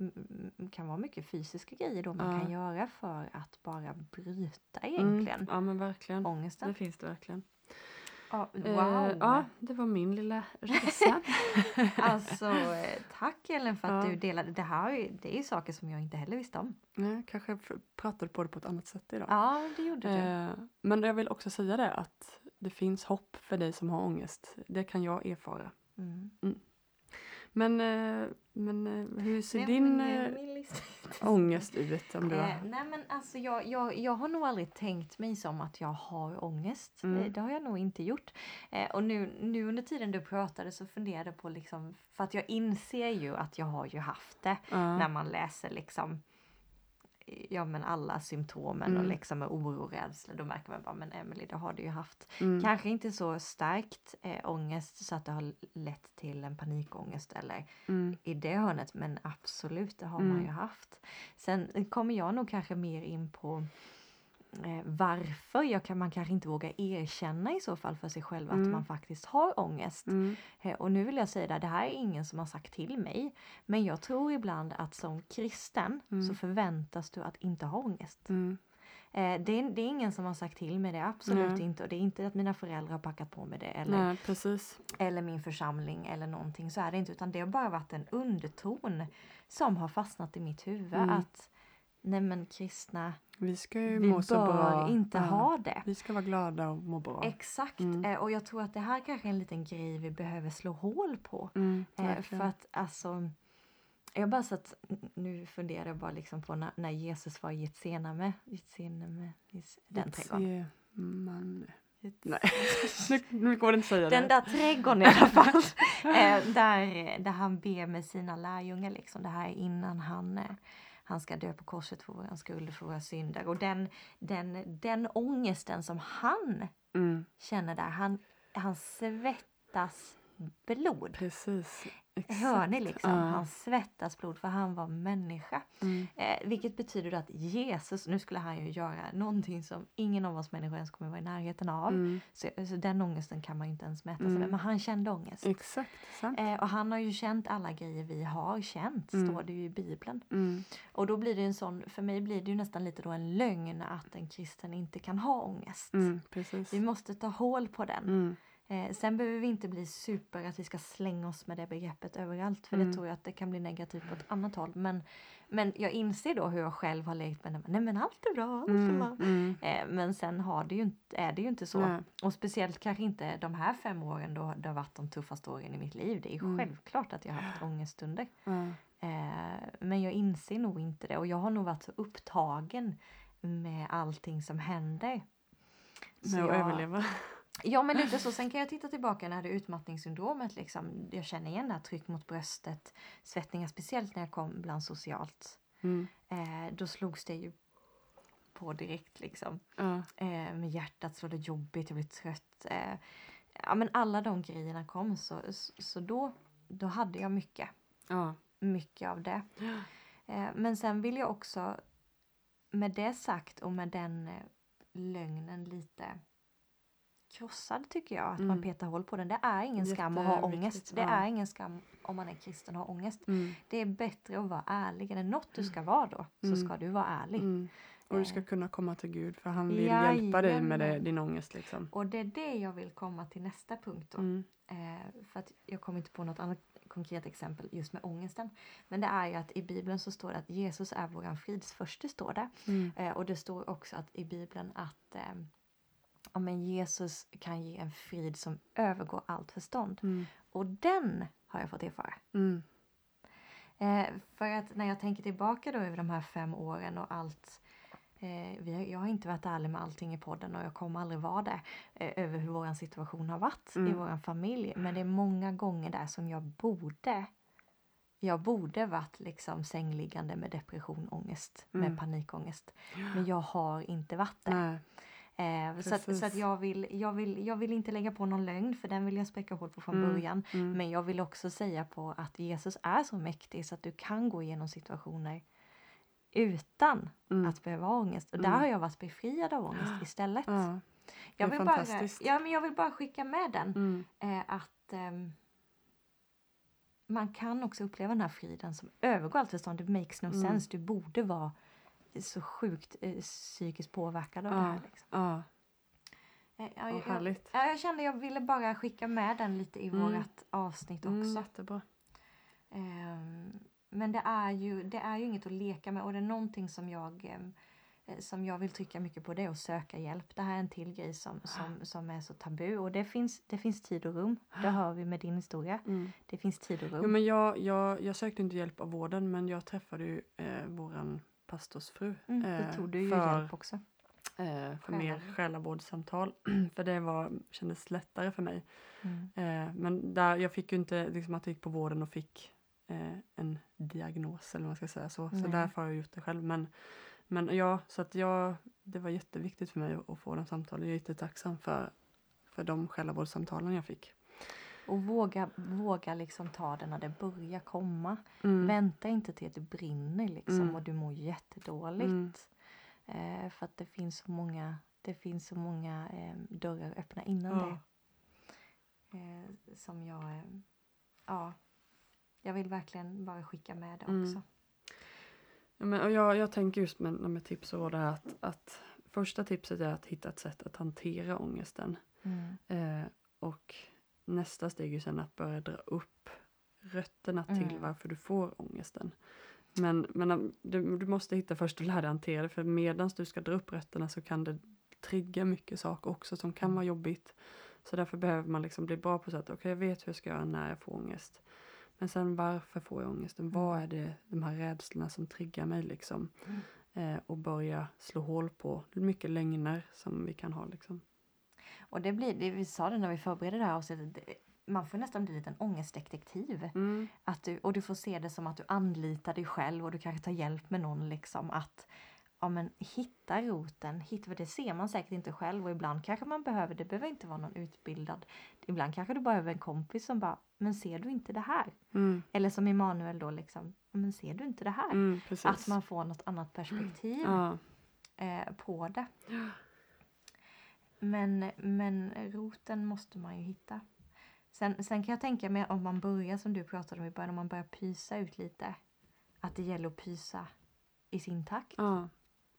kan vara mycket fysiska grejer då man Ja. kan göra för att bara bryta Mm. egentligen Ja men verkligen. ångesten. Det finns det verkligen. Ja, wow! Eh, ja, det var min lilla resa. Alltså eh, tack Ellen för att Ja. du delade. Det här är det är saker som jag inte heller visste om. Nej, kanske pratade på det på ett annat sätt idag. Ja, det gjorde du. Eh, men jag vill också säga det att det finns hopp för dig som har ångest. Det kan jag erfara. Mm. Men, eh, men eh, hur ser Nej, din eh, lista- ångest ut? Om du har... nej men alltså jag, jag, jag har nog aldrig tänkt mig som att jag har ångest. Mm. Det har jag nog inte gjort. Och nu, nu under tiden du pratade så funderade jag på liksom, för att jag inser ju att jag har ju haft det Ja. när man läser liksom Ja men alla symptomen och Mm. liksom med oro och rädsla då märker man bara men Emily det har du ju haft. Mm. Kanske inte så starkt eh, ångest så att det har lett till en panikångest eller Mm. i det hörnet men absolut det har man Mm. ju haft. Sen kommer jag nog kanske mer in på varför jag kan, man kanske inte vågar erkänna i så fall för sig själv att Mm. man faktiskt har ångest. Mm. Eh, och nu vill jag säga det, det här är ingen som har sagt till mig. Men jag tror ibland att som kristen Mm. så förväntas du att inte ha ångest. Mm. Eh, det, är, det är ingen som har sagt till mig det, absolut Nej. inte. Och det är inte att mina föräldrar har packat på mig det eller Nej, eller min församling eller någonting så är det inte utan det har bara varit en underton som har fastnat i mitt huvud Mm. att nej men kristna, Vi ska ju vi må så bör bra. inte Ja. ha det. Vi ska vara glada och må bra. Exakt Mm. eh, och jag tror att det här kanske är en liten grej vi behöver slå hål på. Mm, Eh, för att alltså jag bara satt, nu funderar jag bara liksom på när, när Jesus var i Getsemane, Getsemane, Gets- den trädgården. Man... Nej, nu, nu går det inte säga Den det. där trädgården i alla fall. eh, där, där han ber med sina lärjungar liksom. Det här är innan han, han ska dö på korset för våra skulder, för våra synder. Och den, den, den ångesten som han Mm, känner där, han, han svettas blod. precis. Exakt. Hör ni liksom? Ja. Han svettas blod för han var människa. Mm, Eh, vilket betyder att Jesus, nu skulle han ju göra någonting som ingen av oss människor ens kommer vara i närheten av. mm, Så, så den ångesten kan man ju inte ens mäta sig Mm. med. Men han kände ångest. exakt. Eh, och han har ju känt alla grejer vi har känt, Mm. står det ju i Bibeln. Mm, Och då blir det en sån, för mig blir det ju nästan lite då en lögn att en kristen inte kan ha ångest. mm, precis. Vi måste ta hål på den. Eh, sen behöver vi inte bli super att vi ska slänga oss med det begreppet överallt. För Mm. det tror jag att det kan bli negativt på ett annat håll. Men, men jag inser då hur jag själv har lekt med det. Nej men allt är bra, allt är mm, bra. mm. Eh, men sen har det ju inte, är det ju inte så. Nej. Och speciellt kanske inte de här fem åren då det har varit de tuffaste åren i mitt liv. Det är Mm. självklart att jag har haft ångeststunder. Eh, men jag inser nog inte det och jag har nog varit så upptagen med allting som händer. Så Med att jag- överleva. Ja men lite så. Sen kan jag titta tillbaka när jag hade utmattningssyndromet. Liksom. Jag känner igen det här tryck mot bröstet. Svettningar speciellt när jag kom bland socialt. Mm. Eh, då slogs det ju på direkt liksom. Ja. Eh, med hjärtat så var det jobbigt, jag blev trött. Eh, ja men alla de grejerna kom så, så, så då, då hade jag mycket. Ja. Mycket av det. Eh, men sen vill jag också med det sagt och med den eh, lögnen lite krossad tycker jag. Att man Mm. petar hål på den. Det är ingen skam att ha ångest. Det ja. är ingen skam om man är kristen och har ångest. Mm. Det är bättre att vara ärlig. Är det något du ska vara då så Mm. ska du vara ärlig. Mm. Och du ska Eh. kunna komma till Gud för han vill hjälpa dig med det, Jajamän. din ångest liksom. Och det är det jag vill komma till nästa punkt då. Mm. Eh, för att jag kommer inte på något annat konkret exempel just med ångesten. Men det är ju att i Bibeln så står det att Jesus är våran fridsförste står det. Mm. Eh, och det står också att i Bibeln att eh, ja, men Jesus kan ge en frid som övergår allt förstånd. Mm. Och den har jag fått erfara. Mm. Eh, för att när jag tänker tillbaka då över de här fem åren och allt eh, vi jag har inte varit ärlig med allting i podden och jag kommer aldrig vara det eh, över hur vår situation har varit i Mm. vår familj. Men det är många gånger där som jag borde jag borde varit liksom sängliggande med depression, ångest, Mm. med panikångest. Men jag har inte varit det. Nej. Eh, så att, så att jag, vill, jag, vill, jag vill inte lägga på någon lögn för den vill jag spräcka hål på från Mm, början. Mm. Men jag vill också säga på att Jesus är så mäktig så att du kan gå igenom situationer utan Mm. att behöva ångest. Och där Mm. har jag varit befriad av ångest istället. Ja. jag, vill bara, ja, men jag vill bara skicka med den. Mm. Eh, att ehm, man kan också uppleva den här friden som övergår allt förstånd. Det makes no Mm. sense. Du borde vara så sjukt eh, psykiskt påverkad av det Ja. här. Liksom. Ja, Eh, jag, jag, härligt. ja, jag kände jag ville bara skicka med den lite i Mm. vårt avsnitt Mm, också. jättebra. Ehm, men det är, ju, det är ju inget att leka med och det är någonting som jag eh, som jag vill trycka mycket på det är att söka hjälp. Det här är en till grej som, som, som är så tabu och det finns, det finns tid och rum. Det hör vi med din historia. Mm. Det finns tid och rum. Jo, men jag, jag, jag sökte inte hjälp av vården men jag träffade ju eh, våran pastorsfru. mm, då eh, tog du ju för, hjälp också. Eh, för mer Själavård. själavårdssamtal. för det var, kändes lättare för mig. Mm. Eh, men där, jag fick ju inte liksom att jag gick på vården och fick en diagnos eller vad man ska säga så. Så Nej. därför har jag gjort det själv. Men, men ja, så att jag, det var jätteviktigt för mig att, att få de samtalen. Jag är jättetacksam för, för de själavårdssamtalen jag fick. Och våga, våga liksom ta det när det börjar komma. Mm. Vänta inte till att det brinner liksom Mm. och du mår jättedåligt. Mm. Eh, för att det finns så många, det finns så många eh, dörrar öppna innan Ja. det. Eh, som jag, eh, ja, jag vill verkligen bara skicka med det Mm. också. Ja, men, och jag, jag tänker just med, med tips och råd är att, att första tipset är att hitta ett sätt att hantera ångesten. Mm. Eh, och nästa steg är sen att börja dra upp rötterna till Mm. varför du får ångesten. Men, men um, du, du måste hitta först och lära dig hantera det för medan du ska dra upp rötterna så kan det trigga mycket saker också som kan Mm. vara jobbigt. Så därför behöver man liksom bli bra på så att okej jag vet hur jag ska göra när jag får ångest. Men sen varför får jag ångesten? Vad är det, de här rädslorna som triggar mig liksom? Mm. Eh, och börja slå hål på mycket lögner som vi kan ha liksom. Och det blir, det, vi sa det när vi förberedde det här avsnittet, man får nästan bli en liten ångestdetektiv. Mm. Att du, och du får se det som att du anlitar dig själv och du kanske tar hjälp med någon liksom att ja, men hitta roten, hitta, för det ser man säkert inte själv och ibland kanske man behöver, det behöver inte vara någon utbildad. Ibland kanske du behöver en kompis som bara, men ser du inte det här? Mm. Eller som Emanuel då liksom, men ser du inte det här? Mm. Att man får något annat perspektiv ja. eh, på det. Men, men roten måste man ju hitta. Sen, sen kan jag tänka mig om man börjar som du pratade om i början, om man börjar pysa ut lite. Att det gäller att pysa i sin takt. ja,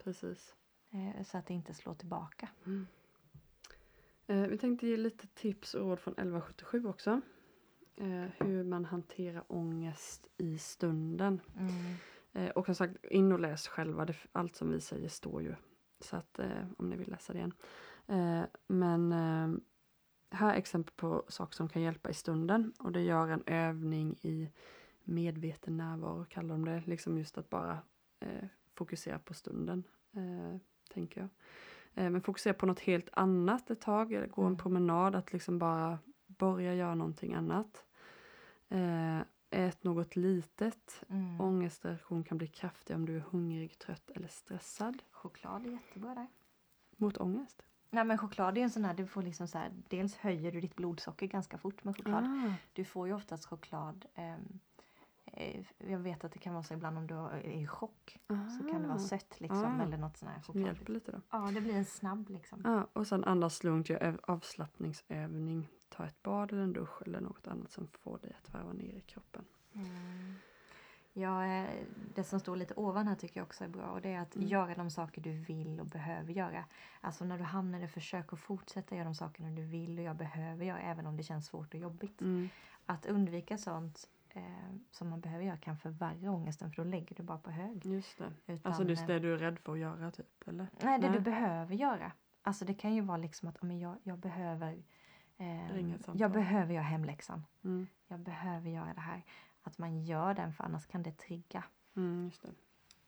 precis. Eh, så att det inte slår tillbaka. Eh, vi tänkte ge lite tips och råd från 1177 också. Eh, hur man hanterar ångest i stunden. Mm. Och som sagt, in och läs själva. Allt som vi säger står ju. Så att om ni vill läsa det igen. Eh, men eh, här är exempel på saker som kan hjälpa i stunden. Och det gör en övning i medveten närvaro kallar de det. Liksom just att bara eh, fokusera på stunden. Tänker jag. Men fokusera på något helt annat ett tag. Eller gå en Mm. promenad. Att liksom bara börja göra någonting annat. Ät något litet. Mm. Ångestreaktion kan bli kraftig om du är hungrig, trött eller stressad. Choklad är jättebra där. Mot ångest. Nej men choklad är en sån här, du får liksom så här, dels höjer du ditt blodsocker ganska fort med choklad. Ah, Du får ju oftast choklad. eh, jag vet att det kan vara så ibland om du är i chock. Så kan det vara sött liksom Ah. eller något sånt här choklad. hjälper lite då. Ja, det blir en snabb liksom. Ja, och sen andas lugnt, gör öv- avslappningsövning. Ta ett bad eller en dusch eller något annat som får dig att varva ner i kroppen. Mm. Ja, det som står lite ovan här tycker jag också är bra och det är att Mm. göra de saker du vill och behöver göra. Alltså när du hamnar i försök att fortsätta göra de sakerna du vill och jag behöver göra även om det känns svårt och jobbigt. Mm. Att undvika sånt eh, som man behöver göra kan förvärra ångesten för då lägger du bara på hög. Just det. Utan, Alltså just eh, det du är rädd för att göra typ, eller? Nej, det Nej. du behöver göra. Alltså det kan ju vara liksom att men jag, jag behöver eh. Jag behöver göra hemläxan. Mm. Jag behöver göra det här. Att man gör den för annars kan det trigga Mm, just det.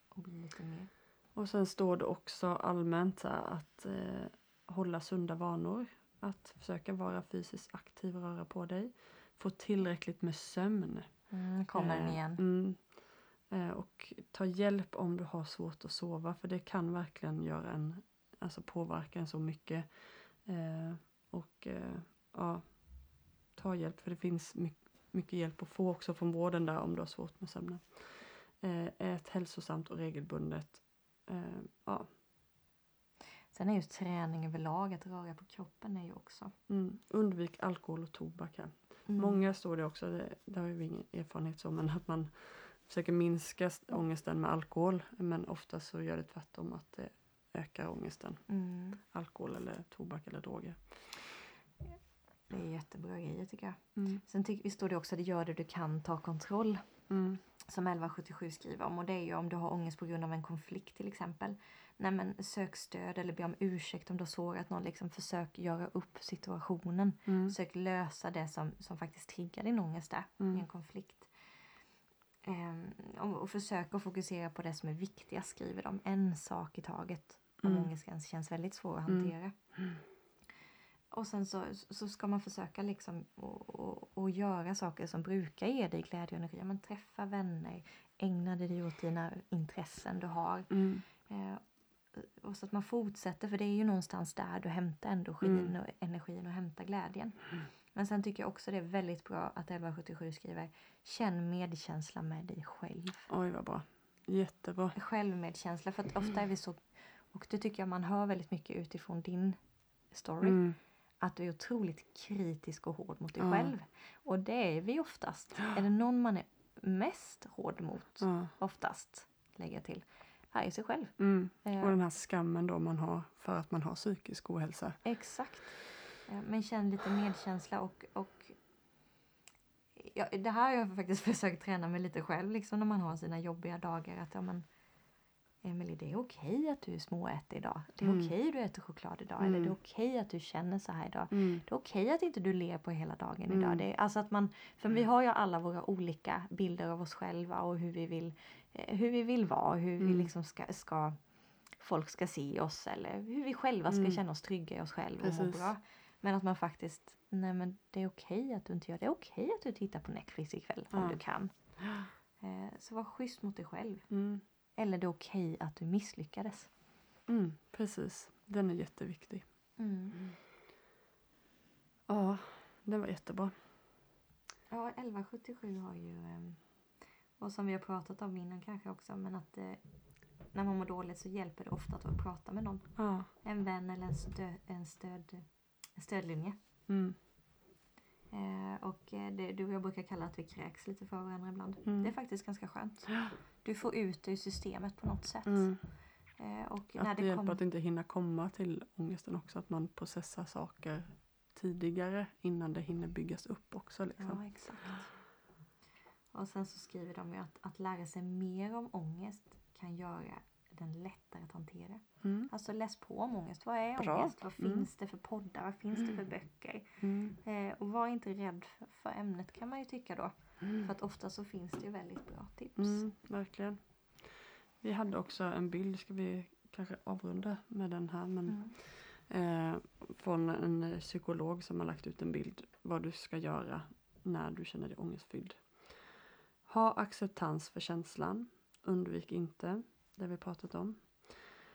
och bli lite mer. Och sen står det också allmänt här att eh, hålla sunda vanor. Att försöka vara fysiskt aktiv och röra på dig. Få tillräckligt med sömn. Mm, kommer den Eh, igen. Mm. Eh, och ta hjälp om du har svårt att sova för det kan verkligen göra en, alltså påverka en så mycket. Eh, och eh, ja, ta hjälp för det finns mycket, mycket hjälp att få också från vården där om du har svårt med sömnen. Eh, ät hälsosamt och regelbundet. Eh, ja, Sen är ju träning överlag, att röra på kroppen är ju också. Mm. Undvik alkohol och tobak här. Mm. Många står det också, det, det har vi ingen erfarenhet så, men att man försöker minska ångesten med alkohol. Men ofta så gör det tvärtom att det ökar ångesten. Mm. Alkohol eller tobak eller droger. Det är jättebra grejer tycker jag. Mm. Sen vi står det också att gör det du kan, ta kontroll. Mm. Som 1177 skriver om. Och det är ju om du har ångest på grund av en konflikt till exempel. Nej men sök stöd eller be om ursäkt om du har sårat någon. Liksom försök göra upp situationen. Mm. Försök lösa det som, som faktiskt triggar din ångest där i Mm. en konflikt. Ehm, och, och försök att fokusera på det som är viktigast skriver de. En sak i taget. Om Mm. ångesten känns väldigt svår att Mm. Och sen så, så ska man försöka liksom och, och, och göra saker som brukar ge dig glädje och energi. Ja, Men träffa vänner, ägna dig åt dina intressen du har. Mm. Eh, och så att man fortsätter, för det är ju någonstans där du hämtar energin Mm. och energin och hämtar glädjen. Men sen tycker jag också det är väldigt bra att 1177 skriver Känn medkänsla med dig själv. Oj vad bra. Jättebra. Självmedkänsla, för att ofta är vi så, och det tycker jag man hör väldigt mycket utifrån din story, Mm. Att du är otroligt kritisk och hård mot dig Ja. själv. Och det är vi oftast. Är det någon man är mest hård mot, Ja. oftast, lägger jag till, är sig själv. Mm. Eh, Och den här skammen då man har för att man har psykisk ohälsa. Exakt. Eh, Men känn lite medkänsla och, och ja, det här har jag faktiskt försökt träna med lite själv liksom när man har sina jobbiga dagar. Att ja, men, Emelie, det är okej att du är småätig idag. Det är Mm. okej att du äter choklad idag. Eller det är Mm. okej att du känner så här idag. Mm. Det är okej att inte du ler på hela dagen Mm. idag. Det är, alltså att man, för vi har ju alla våra olika bilder av oss själva och hur vi vill, eh, hur vi vill vara. Hur vi Mm. liksom ska, ska, folk ska se oss eller hur vi själva ska Mm. känna oss trygga i oss själva och må Precis. bra. Men att man faktiskt, nej men det är okej att du inte gör det. Det är okej att du tittar på Netflix ikväll om Ja. du kan. Eh, så var schysst mot dig själv. Mm. Eller det är okej att du misslyckades. Mm. Precis. Den är jätteviktig. Ja, den var jättebra. Ja, 1177 har ju, ehm, och som vi har pratat om innan kanske också, men att eh, när man mår dåligt så hjälper det ofta att prata med någon. Ja. En vän eller en, stö, en, stöd, en stödlinje. Mm. Eh, och eh, det, du och jag brukar kalla att vi kräks lite för varandra ibland. Mm. Det är faktiskt ganska skönt. Du får ut det ur systemet på något sätt. Mm. Eh, och när Att det det hjälper kommer... att inte hinna komma till ångesten också. Att man processar saker tidigare innan det hinner byggas upp också. Liksom. Ja, exakt. Och sen så skriver de ju att, att lära sig mer om ångest kan göra den lättare att hantera. Mm. Alltså läs på om ångest. Vad är Bra. ångest? Vad Mm. finns det för poddar? Vad finns det för böcker? Mm. Eh, och var inte rädd för, för ämnet kan man ju tycka då. Mm. För att ofta så finns det ju väldigt bra tips. Mm, verkligen. Vi hade också en bild, ska vi kanske avrunda med den här. Men, Mm. eh, från en psykolog som har lagt ut en bild vad du ska göra när du känner dig ångestfylld. Ha acceptans för känslan. Undvik inte det vi pratat om.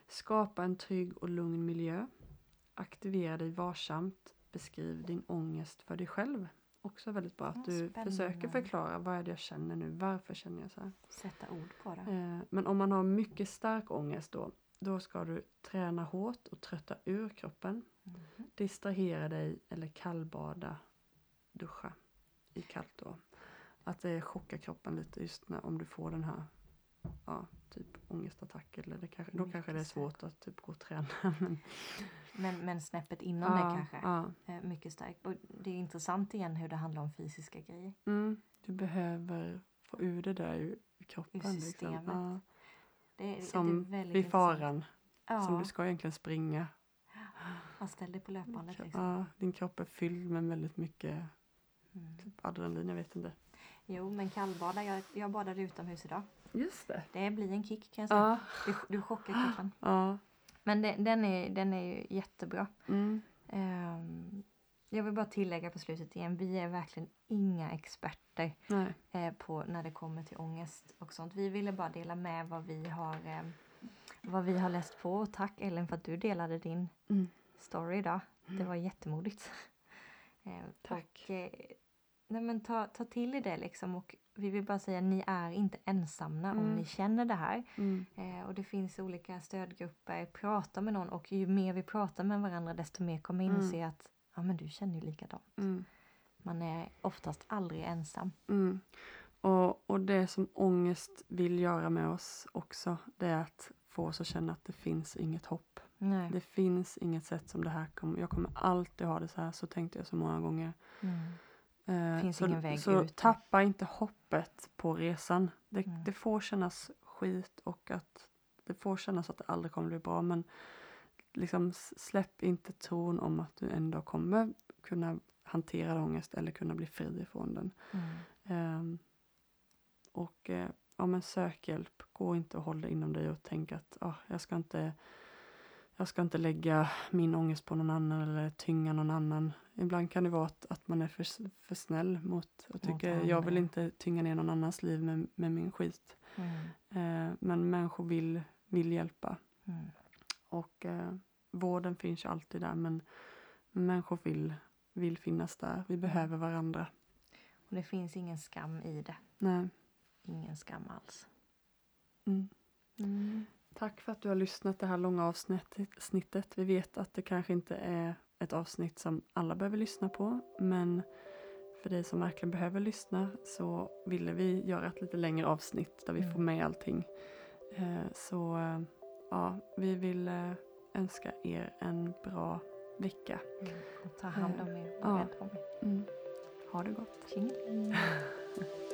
Skapa en trygg och lugn miljö. Aktivera dig varsamt. Beskriv din ångest för dig själv. Också väldigt bra att du spännande. försöker förklara vad är det jag känner nu, varför känner jag så här. Sätta ord på det. Eh, Men om man har mycket stark ångest då, då ska du träna hårt och trötta ur kroppen. Mhm. Distrahera dig eller kallbada, duscha i kallt då. Att det chockar kroppen lite just när, om du får den här ja, typ ångestattack eller det kanske, då Mycket kanske det är svårt att typ gå och träna. Men, Men, men snäppet innan ja, det kanske. ja. Mycket starkt. Och det är intressant igen hur det handlar om fysiska grejer. Mm, du behöver få ur det där ur kroppen. Liksom. systemet. Ja, Det är, som det vid faran, Ja, som du ska egentligen springa. man ställ dig på löpbandet liksom. Ja, din kropp är fylld med väldigt mycket Mm. typ adrenalin, jag vet inte. Jo, men kallbada. Jag, jag badade utomhus idag. Just det. Det blir en kick kan jag säga. Ja, Du, du chockar kroppen. ja. Men det, den, är, den är ju jättebra. Mm. Ehm, jag vill bara tillägga på slutet igen. Vi är verkligen inga experter eh, på när det kommer till ångest och sånt. Vi ville bara dela med vad vi har, eh, vad vi har läst på. Och tack Ellen för att du delade din Mm. story idag. Det var jättemodigt. Eh, Tack. Och, eh, nej men ta, ta till i det liksom och vi vill bara säga ni är inte ensamma om Mm. ni känner det här. Mm. Eh, och det finns olika stödgrupper. Prata med någon och ju mer vi pratar med varandra desto mer kommer Mm. inse att ja men du känner ju likadant. Mm. Man är oftast aldrig ensam. Mm. Och, och det som ångest vill göra med oss också, det är att få oss att känna att det finns inget hopp. Nej. Det finns inget sätt som det här kommer, jag kommer alltid ha det så här, så tänkte jag så många gånger. Eh, Finns så, ingen väg så ut. tappa inte hoppet på resan. Det, Mm. det får kännas skit och att det får kännas att det aldrig kommer bli bra men liksom släpp inte tron om att du ändå kommer kunna hantera ångest eller kunna bli fri ifrån den. Mm. Ehm, och eh, ja, men sök hjälp. Gå inte och håll det inom dig och tänk att ah, jag, ska inte, jag ska inte lägga min ångest på någon annan eller tynga någon annan. Ibland kan det vara att, att man är för, för snäll mot och tycker jag vill inte tynga ner någon annans liv med, med min skit. Mm. Eh, men människor vill, vill hjälpa. Mm. Och eh, vården finns alltid där men människor vill, vill finnas där. Vi behöver varandra. Och det finns ingen skam i det. Nej. Ingen skam alls. Mm. Tack för att du har lyssnat det här långa avsnittet. snittet. Vi vet att det kanske inte är ett avsnitt som alla behöver lyssna på. Men för dig som verkligen behöver lyssna så ville vi göra ett lite längre avsnitt där vi Mm. får med allting. Eh, Så eh, ja, vi vill eh, önska er en bra vecka. Mm. Ta hand om er. Ja. om er. Mm. Ha det gott.